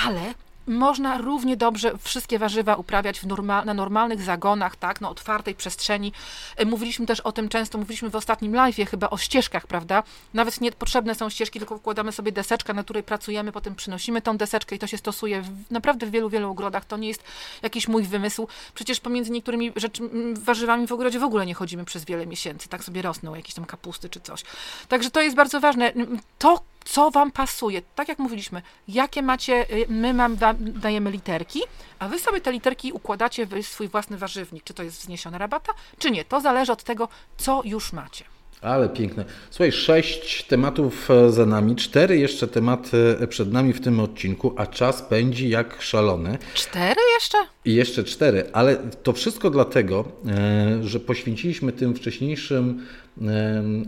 ale można równie dobrze wszystkie warzywa uprawiać normal, na normalnych zagonach, tak, na otwartej przestrzeni. E, mówiliśmy też o tym często, mówiliśmy w ostatnim live'ie chyba o ścieżkach, prawda? Nawet nie potrzebne są ścieżki, tylko wkładamy sobie deseczkę, na której pracujemy, potem przynosimy tą deseczkę i to się stosuje w, naprawdę w wielu, wielu ogrodach. To nie jest jakiś mój wymysł. Przecież pomiędzy niektórymi warzywami w ogrodzie w ogóle nie chodzimy przez wiele miesięcy, tak sobie rosną jakieś tam kapusty czy coś. Także to jest bardzo ważne. To, co Wam pasuje. Tak jak mówiliśmy, jakie macie, y, my mam, dajemy literki, a Wy sobie te literki układacie w swój własny warzywnik. Czy to jest wzniesiona rabata, czy nie. To zależy od tego, co już macie. Ale piękne. Słuchaj, sześć tematów e, za nami, cztery jeszcze tematy przed nami w tym odcinku, a czas pędzi jak szalony. Cztery jeszcze? I jeszcze cztery, ale to wszystko dlatego, e, że poświęciliśmy tym wcześniejszym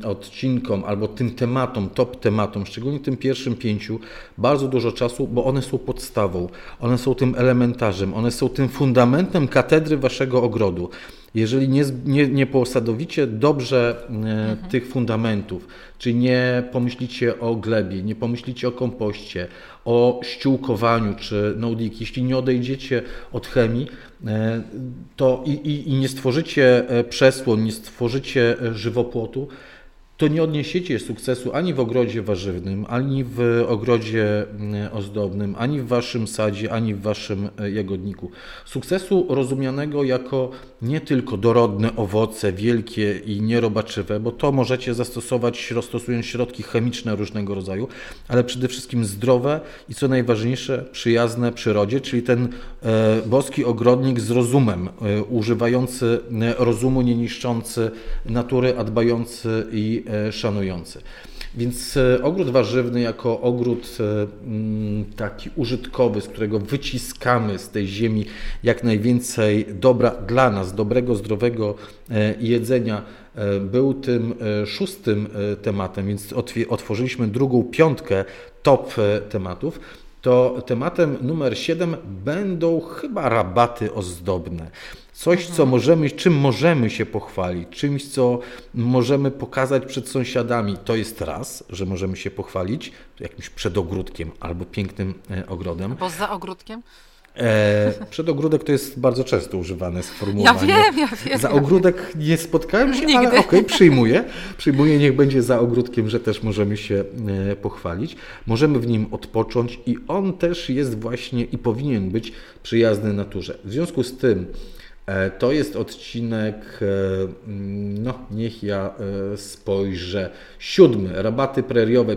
odcinkom albo tym tematom, top tematom, szczególnie tym pierwszym pięciu, bardzo dużo czasu, bo one są podstawą, one są tym elementarzem, one są tym fundamentem katedry waszego ogrodu. Jeżeli nie, nie, nie posadowicie dobrze e, mhm. tych fundamentów, czy nie pomyślicie o glebie, nie pomyślicie o kompoście, o ściółkowaniu czy no jeśli nie odejdziecie od chemii, to i, i, i nie stworzycie e, przesłon, nie stworzycie żywopłotu, to nie odniesiecie sukcesu ani w ogrodzie warzywnym, ani w ogrodzie mm, ozdobnym, ani w waszym sadzie, ani w waszym e, jagodniku. Sukcesu rozumianego jako nie tylko dorodne owoce, wielkie i nierobaczywe, bo to możecie zastosować stosując środki chemiczne różnego rodzaju, ale przede wszystkim zdrowe i co najważniejsze, przyjazne przyrodzie, czyli ten e, boski ogrodnik z rozumem, e, używający rozumu, nie niszczący natury, a dbający i szanujący. Więc e, ogród warzywny jako ogród e, mm, taki użytkowy, z którego wyciskamy z tej ziemi jak najwięcej dobra dla nas, dobrego, zdrowego jedzenia, był tym szóstym tematem, więc otworzyliśmy drugą piątkę top tematów to tematem numer 7 będą chyba rabaty ozdobne. Coś, co możemy, czym możemy się pochwalić, czymś, co możemy pokazać przed sąsiadami. To jest raz, że możemy się pochwalić jakimś przedogródkiem albo pięknym e, ogrodem. Bo za ogródkiem? E, przedogródek to jest bardzo często używane sformułowanie. Ja wiem, ja wiem. Za ogródek nie spotkałem się, Nigdy. ale okej, okay, przyjmuję. Przyjmuję, niech będzie za ogródkiem, że też możemy się e, pochwalić. Możemy w nim odpocząć i on też jest właśnie i powinien być przyjazny naturze. W związku z tym to jest odcinek, e, mm, no niech ja e, spojrzę, siódmy, rabaty preriowe,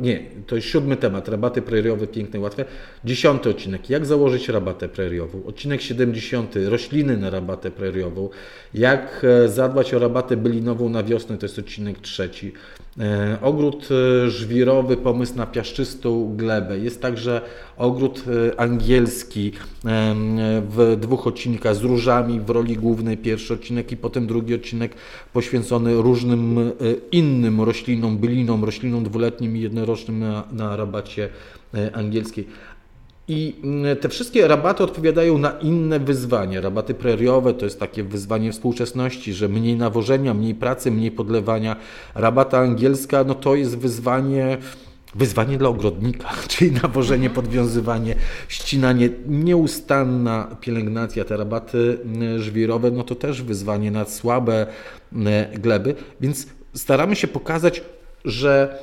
nie, to jest siódmy temat, rabaty preriowe, piękne, łatwe. Dziesiąty odcinek, jak założyć rabatę preriową. Odcinek siedemdziesiąty, rośliny na rabatę preriową. Jak zadbać o rabatę bylinową na wiosnę, to jest odcinek trzeci. E, ogród e, żwirowy, pomysł na piaszczystą glebę. Jest także ogród e, angielski w dwóch odcinkach z różami w roli głównej. Pierwszy odcinek i potem drugi odcinek poświęcony różnym innym roślinom, bylinom, roślinom dwuletnim i jednorocznym na, na rabacie angielskiej. I mm, te wszystkie rabaty odpowiadają na inne wyzwania. Rabaty preriowe to jest takie wyzwanie współczesności, że mniej nawożenia, mniej pracy, mniej podlewania. Rabata angielska no to jest wyzwanie wyzwanie dla ogrodnika, czyli nawożenie, mhm. podwiązywanie, ścinanie, nieustanna pielęgnacja, te rabaty mm, żwirowe, no to też wyzwanie na słabe mm, gleby, więc staramy się pokazać, że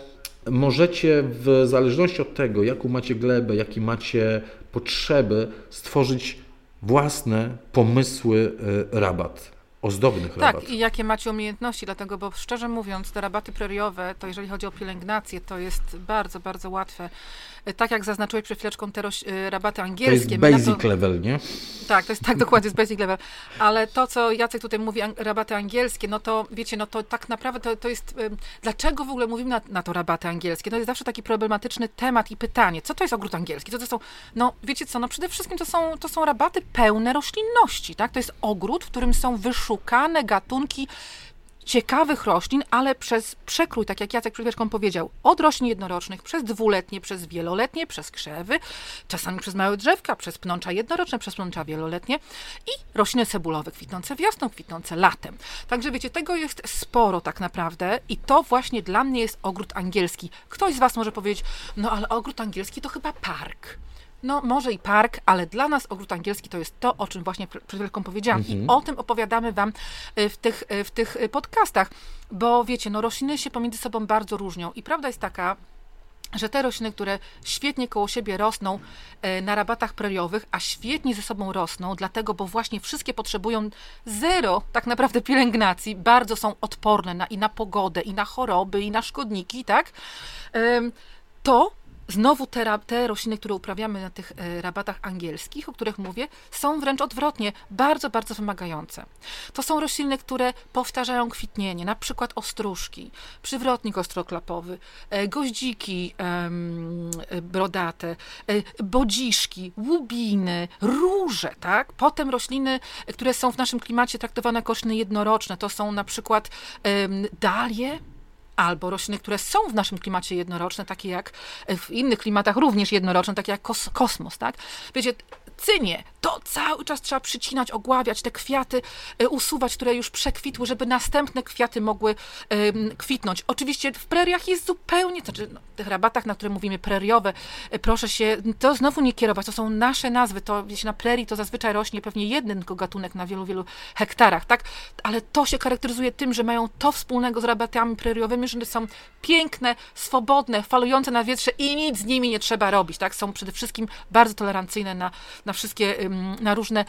możecie w zależności od tego, jaką macie glebę, jakie macie potrzeby, stworzyć własne pomysły e, rabat ozdobnych tak, rabat. i jakie macie umiejętności, dlatego, bo szczerze mówiąc, te rabaty preriowe, to jeżeli chodzi o pielęgnację, to jest bardzo, bardzo łatwe tak jak zaznaczyłeś przed chwileczką, te y, rabaty angielskie. To jest basic to, level, nie? Tak, to jest tak dokładnie, jest basic level. Ale to, co Jacek tutaj mówi, rabaty angielskie, no to wiecie, no to tak naprawdę to, to jest, dlaczego w ogóle mówimy na, na to rabaty angielskie? To jest zawsze taki problematyczny temat i pytanie, co to jest ogród angielski? Co to są, no wiecie co, no przede wszystkim to są, to są rabaty pełne roślinności, tak? To jest ogród, w którym są wyszło wyszukane gatunki ciekawych roślin, ale przez przekrój, tak jak Jacek przed chwileczką powiedział, od roślin jednorocznych, przez dwuletnie, przez wieloletnie, przez krzewy, czasami przez małe drzewka, przez pnącza jednoroczne, przez pnącza wieloletnie i rośliny cebulowe kwitnące wiosną, kwitnące latem. Także wiecie, tego jest sporo tak naprawdę i to właśnie dla mnie jest ogród angielski. Ktoś z Was może powiedzieć, no ale ogród angielski to chyba park no może i park, ale dla nas ogród angielski to jest to, o czym właśnie przed chwilką powiedziałam. Mhm. I o tym opowiadamy Wam y, w tych, y, w tych y, podcastach, bo wiecie, no rośliny się pomiędzy sobą bardzo różnią i prawda jest taka, że te rośliny, które świetnie koło siebie rosną na rabatach preriowych, a świetnie ze sobą rosną, dlatego, bo właśnie wszystkie potrzebują zero tak naprawdę pielęgnacji, bardzo są odporne na, i na pogodę, i na choroby, i na szkodniki, tak? To Znowu te, te rośliny, które uprawiamy na tych e, rabatach angielskich, o których mówię, są wręcz odwrotnie, bardzo, bardzo wymagające. To są rośliny, które powtarzają kwitnienie, na przykład ostróżki, przywrotnik ostroklapowy, e, goździki e, brodate, bodziszki, łubiny, róże, tak? Potem rośliny, które są w naszym klimacie traktowane jako rośliny jednoroczne, to są na przykład dalie, albo rośliny, które są w naszym klimacie jednoroczne, takie jak w innych klimatach również jednoroczne, takie jak kos kosmos, tak? Wiecie, cynie, to cały czas trzeba przycinać, ogławiać, te kwiaty e, usuwać, które już przekwitły, żeby następne kwiaty mogły kwitnąć. Oczywiście w preriach jest zupełnie, to znaczy no, tych rabatach, na które mówimy preriowe, e, proszę się, to znowu nie kierować, to są nasze nazwy, to wiecie, na prerii to zazwyczaj rośnie pewnie jeden tylko gatunek na wielu, wielu hektarach, tak? Ale to się charakteryzuje tym, że mają to wspólnego z rabatami preriowymi, że są piękne, swobodne, falujące na wietrze i nic z nimi nie trzeba robić, tak? Są przede wszystkim bardzo tolerancyjne na, na wszystkie, na różne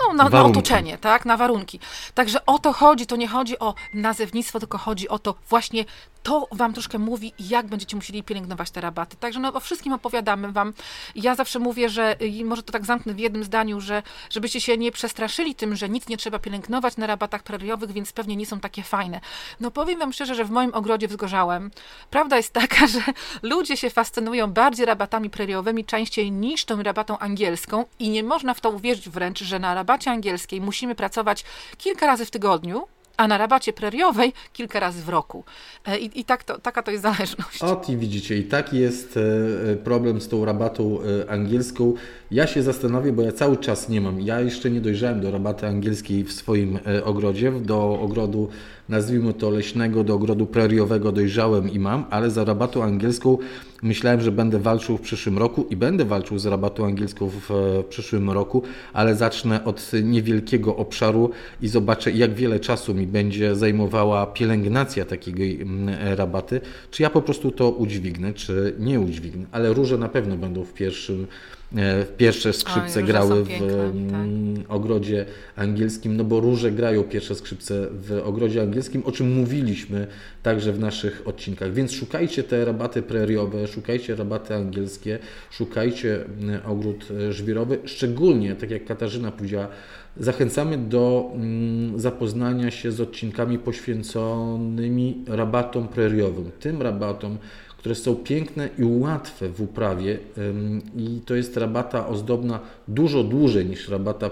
no, na, na, otoczenie, tak, na warunki. Także o to chodzi, to nie chodzi o nazewnictwo, tylko chodzi o to właśnie to wam troszkę mówi, jak będziecie musieli pielęgnować te rabaty. Także no, o wszystkim opowiadamy wam. Ja zawsze mówię, że i może to tak zamknę w jednym zdaniu, że żebyście się nie przestraszyli tym, że nic nie trzeba pielęgnować na rabatach preriowych, więc pewnie nie są takie fajne. No powiem wam szczerze, że w moim ogrodzie wzgorzałem. Prawda jest taka, że ludzie się fascynują bardziej rabatami preriowymi częściej niż tą rabatą angielską i nie można w to uwierzyć wręcz, że na rabacie angielskiej musimy pracować kilka razy w tygodniu, a na rabacie preriowej kilka razy w roku. E, I, i tak to, taka to jest zależność. O, i widzicie, i taki jest e, problem z tą rabatą e, angielską. Ja się zastanowię, bo ja cały czas nie mam. Ja jeszcze nie dojrzałem do rabaty angielskiej w swoim ogrodzie, do ogrodu nazwijmy to leśnego, do ogrodu preriowego dojrzałem i mam, ale za rabatą angielską myślałem, że będę walczył w przyszłym roku i będę walczył z rabatą angielską w, przyszłym roku, ale zacznę od niewielkiego obszaru i zobaczę, jak wiele czasu mi będzie zajmowała pielęgnacja takiego mm, rabaty, czy ja po prostu to udźwignę, czy nie udźwignę, ale róże na pewno będą w pierwszym pierwsze skrzypce Oj, grały w mm, tak. ogrodzie angielskim, no bo róże grają pierwsze skrzypce w ogrodzie angielskim, o czym mówiliśmy także w naszych odcinkach. Więc szukajcie te rabaty preriowe, szukajcie rabaty angielskie, szukajcie mm, ogród e, żwirowy. Szczególnie, tak jak Katarzyna powiedziała, zachęcamy do mm, zapoznania się z odcinkami poświęconymi rabatom preriowym. Tym rabatom, które są piękne i łatwe w uprawie i to jest rabata ozdobna dużo dłużej niż rabata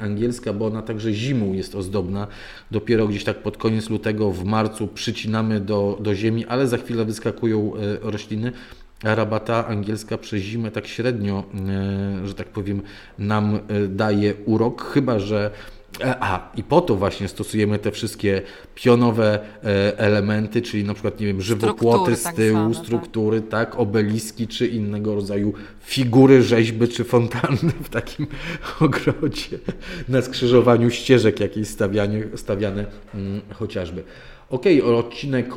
angielska, bo ona także zimą jest ozdobna. Dopiero gdzieś tak pod koniec lutego, w marcu przycinamy do, do ziemi, ale za chwilę wyskakują e, rośliny. A rabata angielska przez zimę tak średnio, e, że tak powiem, nam e, daje urok, chyba że a, i po to właśnie stosujemy te wszystkie pionowe e, elementy, czyli na przykład, nie wiem, żywopłoty z tak tyłu, tak struktury, tak. tak, obeliski, czy innego rodzaju figury, rzeźby, czy fontanny w takim ogrodzie, na skrzyżowaniu ścieżek jakieś stawiane, stawiane hmm, chociażby. Ok, odcinek, e,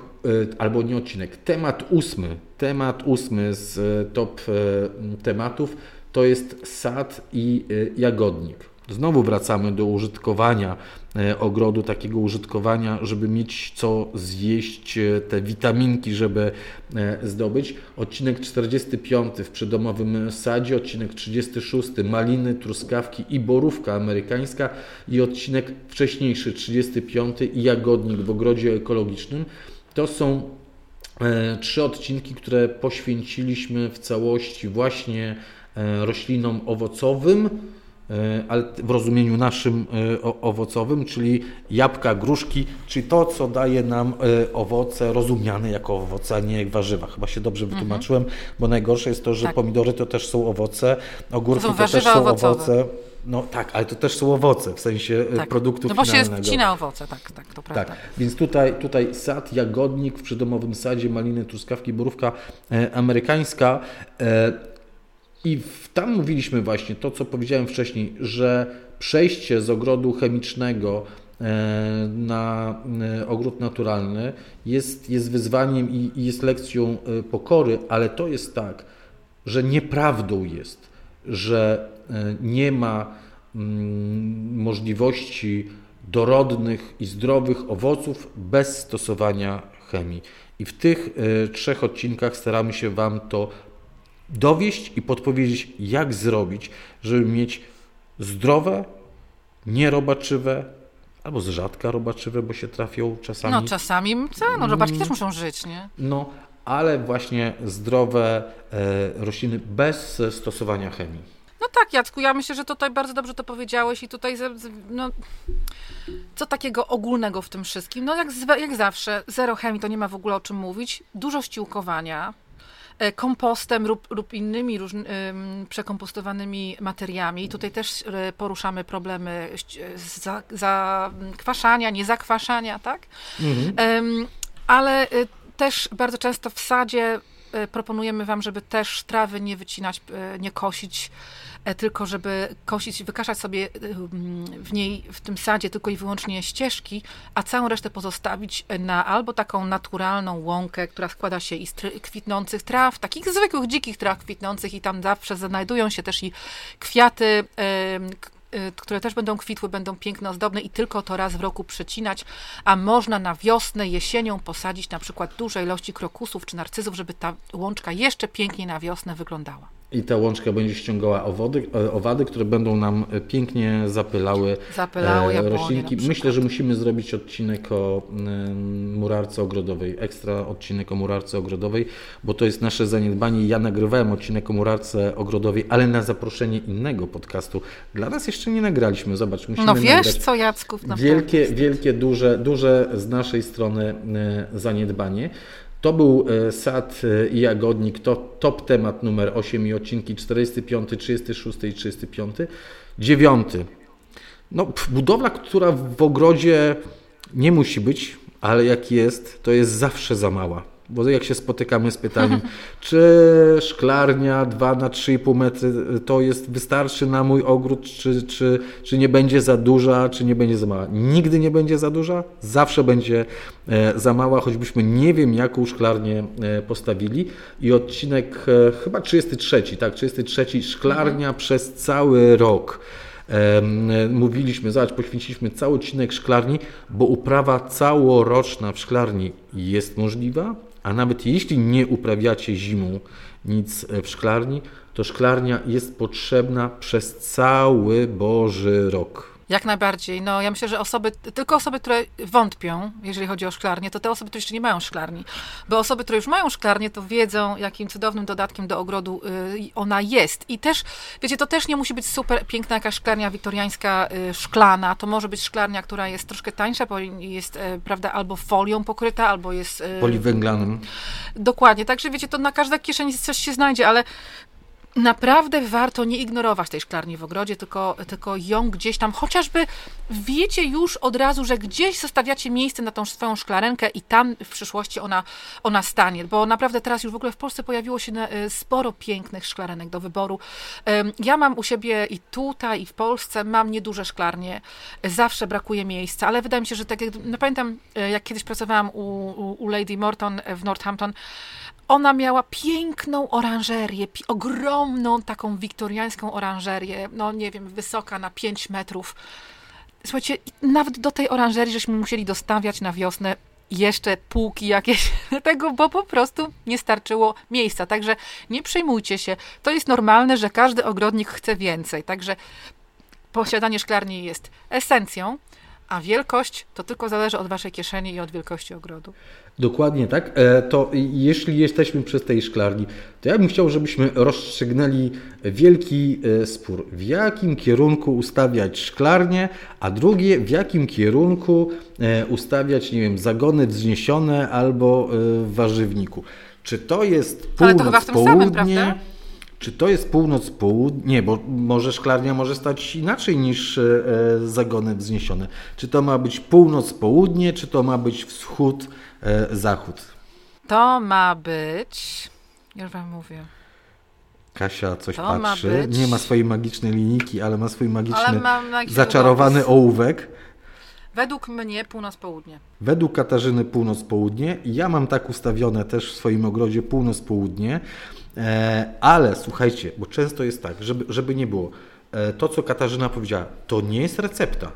albo nie odcinek, temat ósmy, temat ósmy z top tematów to jest sad i jagodnik. Znowu wracamy do użytkowania e, ogrodu, takiego użytkowania, żeby mieć co zjeść, e, te witaminki, żeby e, zdobyć. Odcinek 45 w przydomowym sadzie, odcinek 36 maliny, truskawki i borówka amerykańska i odcinek wcześniejszy 35 jagodnik w ogrodzie ekologicznym. To są trzy odcinki, które poświęciliśmy w całości właśnie roślinom owocowym, ale w rozumieniu naszym e, owocowym, czyli jabłka, gruszki, czyli to, co daje nam e, owoce rozumiane jako owoce, a nie jak warzywa. Chyba się dobrze mhm. wytłumaczyłem, mhm. bo najgorsze jest to, że tak. pomidory to też są owoce, ogórki to, to też są owocowe. owoce. No tak, ale to też są owoce, w sensie tak. produktu no finalnego. No bo się wcina owoce, tak, tak, to prawda. Tak, więc tutaj, tutaj sad, jagodnik w przydomowym sadzie, maliny, truskawki, borówka e, amerykańska. E, i tam mówiliśmy właśnie to, co powiedziałem wcześniej, że przejście z ogrodu chemicznego e, na e, ogród naturalny jest, jest wyzwaniem i, i jest lekcją e, pokory, ale to jest tak, że nieprawdą jest, że nie ma mm, możliwości dorodnych i zdrowych owoców bez stosowania chemii. I w tych trzech odcinkach staramy się Wam to dowieść i podpowiedzieć, jak zrobić, żeby mieć zdrowe, nierobaczywe, albo z rzadka robaczywe, bo się trafią czasami. No czasami, co? No robaczki też muszą żyć, nie? No, ale właśnie zdrowe e, rośliny bez stosowania chemii. No tak, Jacku, ja myślę, że tutaj bardzo dobrze to powiedziałeś i tutaj no, co takiego ogólnego w tym wszystkim? No jak, jak zawsze, zero chemii to nie ma w ogóle o czym mówić, dużo ściółkowania, kompostem lub, lub innymi przekompostowanymi materiami. Tutaj też e, poruszamy problemy zakwaszania, niezakwaszania, tak? Mhm. Ale e, też bardzo często w sadzie proponujemy Wam, żeby też trawy nie wycinać, nie kosić E, tylko żeby kosić, wykaszać sobie e, w niej, w tym sadzie tylko i wyłącznie ścieżki, a całą resztę pozostawić na albo taką naturalną łąkę, która składa się i z kwitnących traw, takich zwykłych, dzikich traw kwitnących i tam zawsze znajdują się też i kwiaty, Y, które też będą kwitły, będą piękne, ozdobne i tylko to raz w roku przecinać, a można na wiosnę, jesienią posadzić na przykład duże ilości krokusów czy narcyzów, żeby ta łączka jeszcze piękniej na wiosnę wyglądała. I ta łączka będzie ściągała owody, e, owady, które będą nam e, pięknie zapylały, zapylały e, roślinki. Myślę, że musimy zrobić odcinek o murarce ogrodowej, ekstra odcinek o murarce ogrodowej, bo to jest nasze zaniedbanie. Ja nagrywałem odcinek o murarce ogrodowej, ale na zaproszenie innego podcastu. Dla nas jeszcze nie nagraliśmy. Zobacz, musimy No wiesz co, Jacków? Wielkie, wielkie, duże, duże z naszej strony zaniedbanie. To był e, sad e, i jagodnik, to top temat numer 8 i odcinki 45, 36 i 35. Dziewiąty. No, budowla, która w ogrodzie nie musi być, ale jak jest, to jest zawsze za mała. Bo jak się spotykamy z pytaniem, czy szklarnia 2 na 3,5 metry to jest, wystarczy na mój ogród, czy, czy, czy nie będzie za duża, czy nie będzie za mała. Nigdy nie będzie za duża, zawsze będzie e, za mała, choćbyśmy nie wiem jaką szklarnię e, postawili. I odcinek e, chyba 33, tak, 33, szklarnia mhm. przez cały rok mówiliśmy, zobacz, poświęciliśmy cały odcinek szklarni, bo uprawa całoroczna w szklarni jest możliwa, a nawet jeśli nie uprawiacie zimą nic w szklarni, to szklarnia jest potrzebna przez cały Boży rok. Jak najbardziej. No, ja myślę, że osoby, tylko osoby, które wątpią, jeżeli chodzi o szklarnię, to te osoby, które jeszcze nie mają szklarni. Bo osoby, które już mają szklarnię, to wiedzą, jakim cudownym dodatkiem do ogrodu y, ona jest. I też, wiecie, to też nie musi być super piękna jakaś szklarnia wiktoriańska, y, szklana. To może być szklarnia, która jest troszkę tańsza, bo jest, y, prawda, albo folią pokryta, albo jest... Poliwęglanym. Dokładnie. Także, wiecie, to na każdej kieszeni coś się znajdzie, ale naprawdę warto nie ignorować tej szklarni w ogrodzie, tylko, tylko ją gdzieś tam, chociażby wiecie już od razu, że gdzieś zostawiacie miejsce na tą swoją szklarenkę i tam w przyszłości ona, ona stanie, bo naprawdę teraz już w ogóle w Polsce pojawiło się e, sporo pięknych szklarenek do wyboru. Ja mam u siebie i tutaj, i w Polsce mam nieduże szklarnie, zawsze brakuje miejsca, ale wydaje mi się, że tak jak, no pamiętam, e, jak kiedyś pracowałam u, u, u Lady Morton w Northampton, ona miała piękną oranżerię, ogromną taką wiktoriańską oranżerię, no nie wiem, wysoka na 5 metrów. Słuchajcie, nawet do tej oranżerii żeśmy musieli dostawiać na wiosnę jeszcze półki jakieś tego, bo po prostu nie starczyło miejsca. Także nie przejmujcie się. To jest normalne, że każdy ogrodnik chce więcej. Także posiadanie szklarni jest esencją, A wielkość to tylko zależy od waszej kieszeni i od wielkości ogrodu. Dokładnie tak. E, to jeśli jesteśmy przy tej szklarni, to ja bym chciał, żebyśmy rozstrzygnęli wielki e, spór. W jakim kierunku ustawiać szklarnię, a drugie, w jakim kierunku e, ustawiać, nie wiem, zagony wzniesione albo w warzywniku. Czy to jest północ-południe? Czy to jest północ-południe? Nie, bo może szklarnia może stać inaczej niż e, zagony wzniesione. Czy to ma być północ-południe, czy to ma być wschód-zachód? E, to ma być. Już wam mówię. Kasia coś to patrzy. Ma być... Nie ma swojej magicznej linijki, ale ma swój magiczny, zaczarowany ołówek. Według mnie północ-południe. Według Katarzyny północ-południe. Ja mam tak ustawione też w swoim ogrodzie północ-południe. E, ale słuchajcie, bo często jest tak, żeby, żeby nie było. E, to, co Katarzyna powiedziała, to nie jest recepta,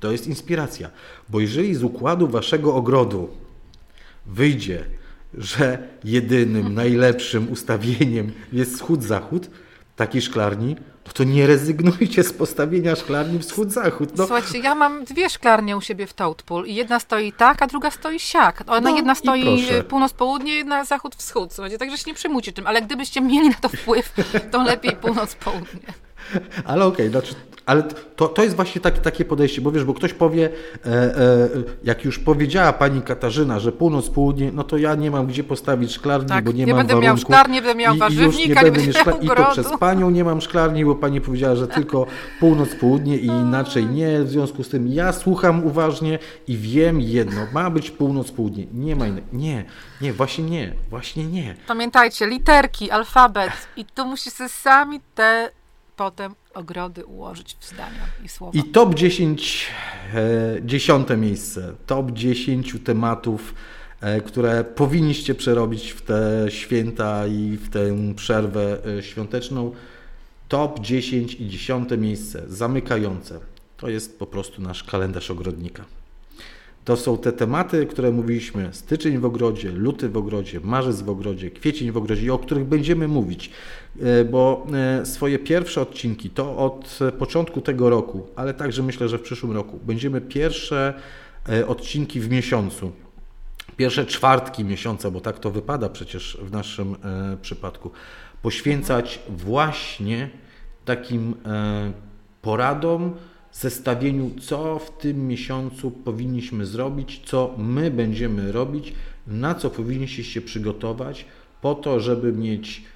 to jest inspiracja. Bo jeżeli z układu waszego ogrodu wyjdzie, że jedynym, najlepszym ustawieniem jest wschód-zachód takiej szklarni, no to nie rezygnujcie z postawienia szklarni wschód-zachód. No. Słuchajcie, ja mam dwie szklarnie u siebie w Toadpool i jedna stoi tak, a druga stoi siak. Ona no, jedna stoi północ-południe, jedna zachód-wschód. Słuchajcie, także się nie przejmujcie tym, ale gdybyście mieli na to wpływ, to lepiej północ-południe. Ale okej, okay, znaczy ale to, to jest właśnie takie, takie podejście, bo wiesz, bo ktoś powie, e, e, jak już powiedziała pani Katarzyna, że północ, południe, no to ja nie mam gdzie postawić szklarni, tak, bo nie, nie mam będę warunku. miał szklarni, będę miał warzywnika, nie, nie będę miał I to przez panią nie mam szklarni, bo pani powiedziała, że tylko północ, południe i inaczej nie. W związku z tym ja słucham uważnie i wiem jedno, ma być północ, południe, nie ma innego. Nie, nie, właśnie nie, właśnie nie. Pamiętajcie, literki, alfabet i tu musicie sami te potem ogrody ułożyć w zdania i słowa. I top 10, e, dziesiąte miejsce, top 10 tematów, e, które powinniście przerobić w te święta i w tę przerwę e, świąteczną. Top 10 i dziesiąte miejsce, zamykające. To jest po prostu nasz kalendarz ogrodnika. To są te tematy, które mówiliśmy: styczeń w ogrodzie, luty w ogrodzie, marzec w ogrodzie, kwiecień w ogrodzie, o których będziemy mówić. E, bo e, swoje pierwsze odcinki to od początku tego roku, ale także myślę, że w przyszłym roku będziemy pierwsze e, odcinki w miesiącu. Pierwsze czwartki miesiąca, bo tak to wypada przecież w naszym przypadku, poświęcać właśnie takim poradom, zestawieniu, co w tym miesiącu powinniśmy zrobić, co my będziemy robić, na co powinniście się przygotować, po to, żeby mieć e,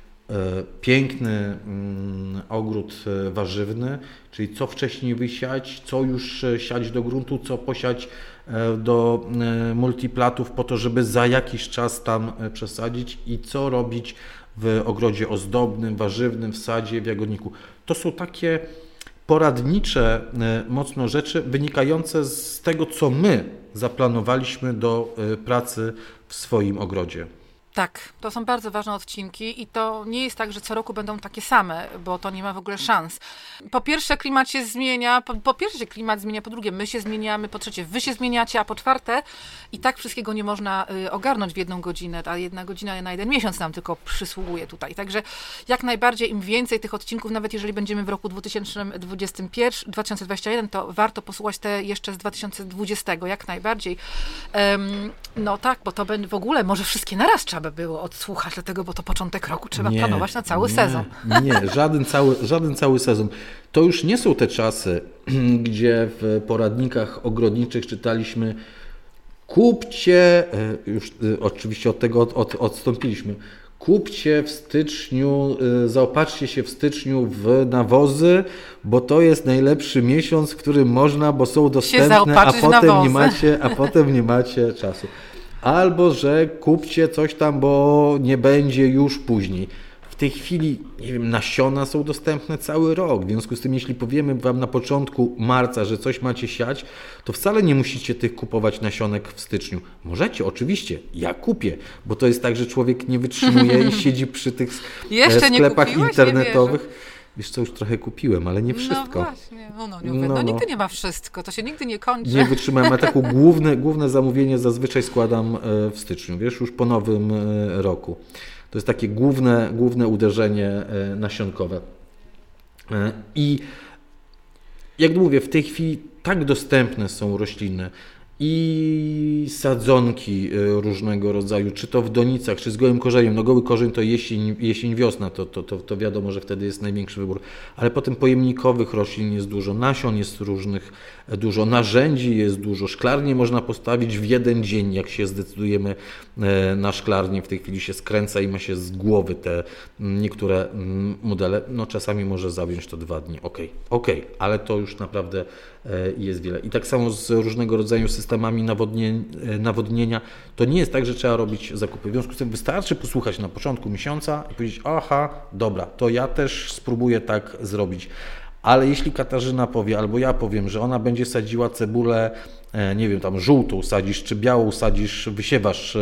piękny mm, ogród e, warzywny, czyli co wcześniej wysiać, co już e, siać do gruntu, co posiać do multiplatów po to, żeby za jakiś czas tam przesadzić i co robić w ogrodzie ozdobnym, warzywnym, w sadzie, w jagodniku. To są takie poradnicze e, mocno rzeczy wynikające z tego, co my zaplanowaliśmy do e, pracy w swoim ogrodzie. Tak, to są bardzo ważne odcinki i to nie jest tak, że co roku będą takie same, bo to nie ma w ogóle szans. Po pierwsze, klimat się zmienia, po, po pierwsze, klimat zmienia, po drugie, my się zmieniamy, po trzecie, wy się zmieniacie, a po czwarte, i tak wszystkiego nie można y, ogarnąć w jedną godzinę, a jedna godzina na jeden miesiąc nam tylko przysługuje tutaj. Także jak najbardziej, im więcej tych odcinków, nawet jeżeli będziemy w roku 2021, 2021, to warto posłuchać te jeszcze z 2020, jak najbardziej. No tak, bo to w ogóle może wszystkie naraz trzeba by było odsłuchać, dlatego, bo to początek roku trzeba nie, planować na cały nie, sezon. Nie, żaden cały, żaden cały sezon. To już nie są te czasy, gdzie w poradnikach ogrodniczych czytaliśmy kupcie, e, już e, oczywiście od tego od, od, odstąpiliśmy, kupcie w styczniu, e, zaopatrzcie się w styczniu w nawozy, bo to jest najlepszy miesiąc, w którym można, bo są dostępne, a potem, nie macie, a potem nie macie czasu albo że kupcie coś tam, bo nie będzie już później. W tej chwili, nie wiem, nasiona są dostępne cały rok. W związku z tym, jeśli powiemy Wam na początku marca, że coś macie siać, to wcale nie musicie tych kupować nasionek w styczniu. Możecie, oczywiście. Ja kupię, bo to jest tak, że człowiek nie wytrzymuje i siedzi przy tych Jeszcze sklepach internetowych. Wiesz co, już trochę kupiłem, ale nie no wszystko. No właśnie, no, no, nie no, no, nigdy nie ma wszystko, to się nigdy nie kończy. Nie wytrzymałem, a takie główne, główne zamówienie zazwyczaj składam e, w styczniu, wiesz, już po nowym e, roku. To jest takie główne, główne uderzenie e, nasionkowe. I jak mówię, w tej chwili tak dostępne są rośliny, i sadzonki y, różnego rodzaju, czy to w donicach, czy z gołym korzeniem. No goły korzeń to jesień, jesień wiosna, to, to, to, to wiadomo, że wtedy jest największy wybór, ale potem pojemnikowych roślin jest dużo, nasion jest różnych e, dużo, narzędzi jest dużo, szklarnie można postawić w jeden dzień, jak się zdecydujemy e, na szklarnię, w tej chwili się skręca i ma się z głowy te niektóre modele, no czasami może zająć to dwa dni, ok, ok, ale to już naprawdę E, jest wiele. I tak samo z różnego rodzaju systemami nawodnienia. To nie jest tak, że trzeba robić zakupy. W związku z tym wystarczy posłuchać na początku miesiąca i powiedzieć, aha, dobra, to ja też spróbuję tak zrobić. Ale jeśli Katarzyna powie, albo ja powiem, że ona będzie sadziła cebulę, nie wiem, tam żółtą sadzisz, czy białą sadzisz, wysiewasz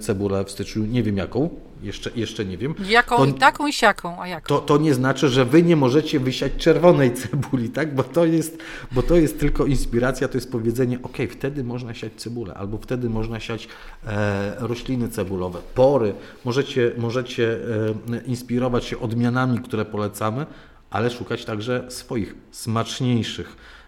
cebulę w styczniu, nie wiem jaką, jeszcze, jeszcze nie wiem. Jaką to, i taką i siaką, a jaką? To, to nie znaczy, że wy nie możecie wysiać czerwonej cebuli, tak? Bo to jest, bo to jest tylko inspiracja, to jest powiedzenie, ok, wtedy można siać cebulę, albo wtedy można siać e, rośliny cebulowe, pory. Możecie, możecie e, inspirować się odmianami, które polecamy, ale szukać także swoich smaczniejszych E,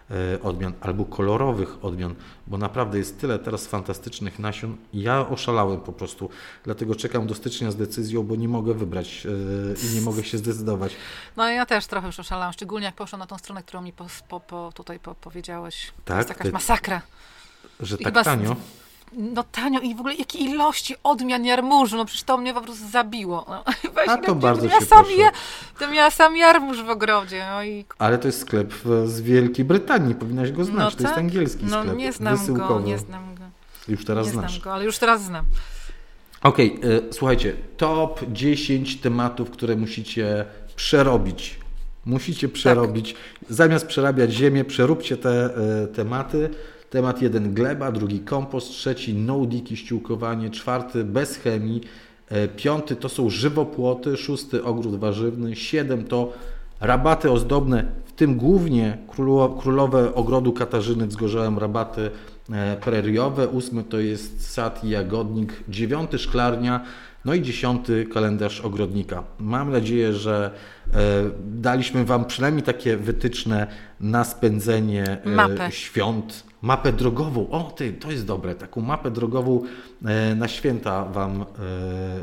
odmian albo kolorowych odmian, bo naprawdę jest tyle teraz fantastycznych nasion. Ja oszalałem po prostu, dlatego czekam do stycznia z decyzją, bo nie mogę wybrać e, i nie mogę się zdecydować. No ja też trochę już oszalałam, szczególnie jak poszłam na tą stronę, którą mi po, po, po tutaj po, powiedziałeś. Tak, to jest jakaś masakra. Że I tak tanio? No tanio i w ogóle jakie ilości odmian jarmużu, no przecież to mnie po prostu zabiło. No. A to bardzo ja się sam ja, To miała sam jarmuż w ogrodzie. No i... Ale to jest sklep z Wielkiej Brytanii, powinnaś go znać, no to tak? jest angielski no, sklep. nie znam wysyłkowo. go, nie znam go. Już teraz nie znasz. znam go, ale już teraz znam. Okej, okay, słuchajcie, top 10 tematów, które musicie przerobić. Musicie przerobić. Tak. Zamiast przerabiać ziemię, przeróbcie te y, tematy. Temat jeden gleba, drugi kompost, trzeci no-diki ściółkowanie, czwarty bez chemii, e, piąty to są żywopłoty, szósty ogród warzywny, siedem to rabaty ozdobne, w tym głównie królowe ogrodu Katarzyny Wzgorzełem rabaty e, preriowe, ósmy to jest sad i jagodnik, dziewiąty szklarnia, no i dziesiąty kalendarz ogrodnika. Mam nadzieję, że e, daliśmy Wam przynajmniej takie wytyczne na spędzenie Mapę. świąt mapę drogową. O, ty, to jest dobre. Taką mapę drogową e, na święta Wam e,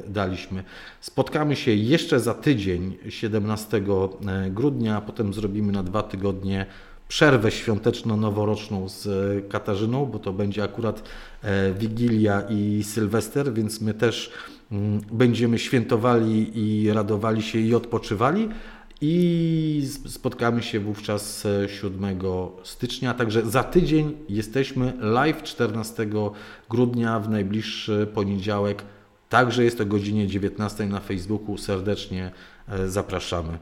daliśmy. Spotkamy się jeszcze za tydzień, 17 e, grudnia, a potem zrobimy na dwa tygodnie przerwę świąteczno-noworoczną z Katarzyną, bo to będzie akurat Wigilia i Sylwester, więc my też będziemy świętowali i radowali się i odpoczywali. I spotkamy się wówczas 7 e, stycznia. Także za tydzień jesteśmy live 14 grudnia w najbliższy poniedziałek. Także jest o godzinie 19 na Facebooku. Serdecznie e, zapraszamy.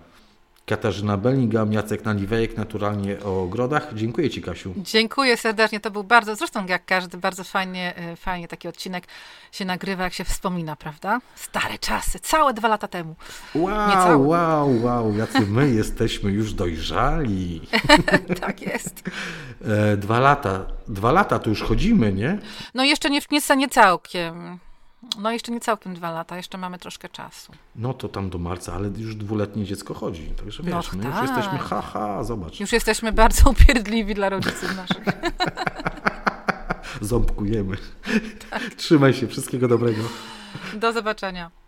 Katarzyna Bellingham, Jacek Naliwejek, naturalnie o ogrodach. Dziękuję Ci, Kasiu. Dziękuję serdecznie. To był bardzo, zresztą jak każdy, bardzo fajnie, e, fajnie taki odcinek się nagrywa, jak się wspomina, prawda? Stare czasy, całe dwa lata temu. Wow, wow, wow, jacy my jesteśmy już dojrzali. tak jest. E, dwa lata, dwa lata to już chodzimy, nie? No jeszcze nie, nie, nie całkiem. No jeszcze nie całkiem dwa lata, jeszcze mamy troszkę czasu. No to tam do marca, ale już dwuletnie dziecko chodzi, także wiesz, no, my tak. już jesteśmy haha, zobacz. Już jesteśmy bardzo upierdliwi dla rodziców naszych. Ząbkujemy. Tak. Trzymaj się, wszystkiego dobrego. Do zobaczenia.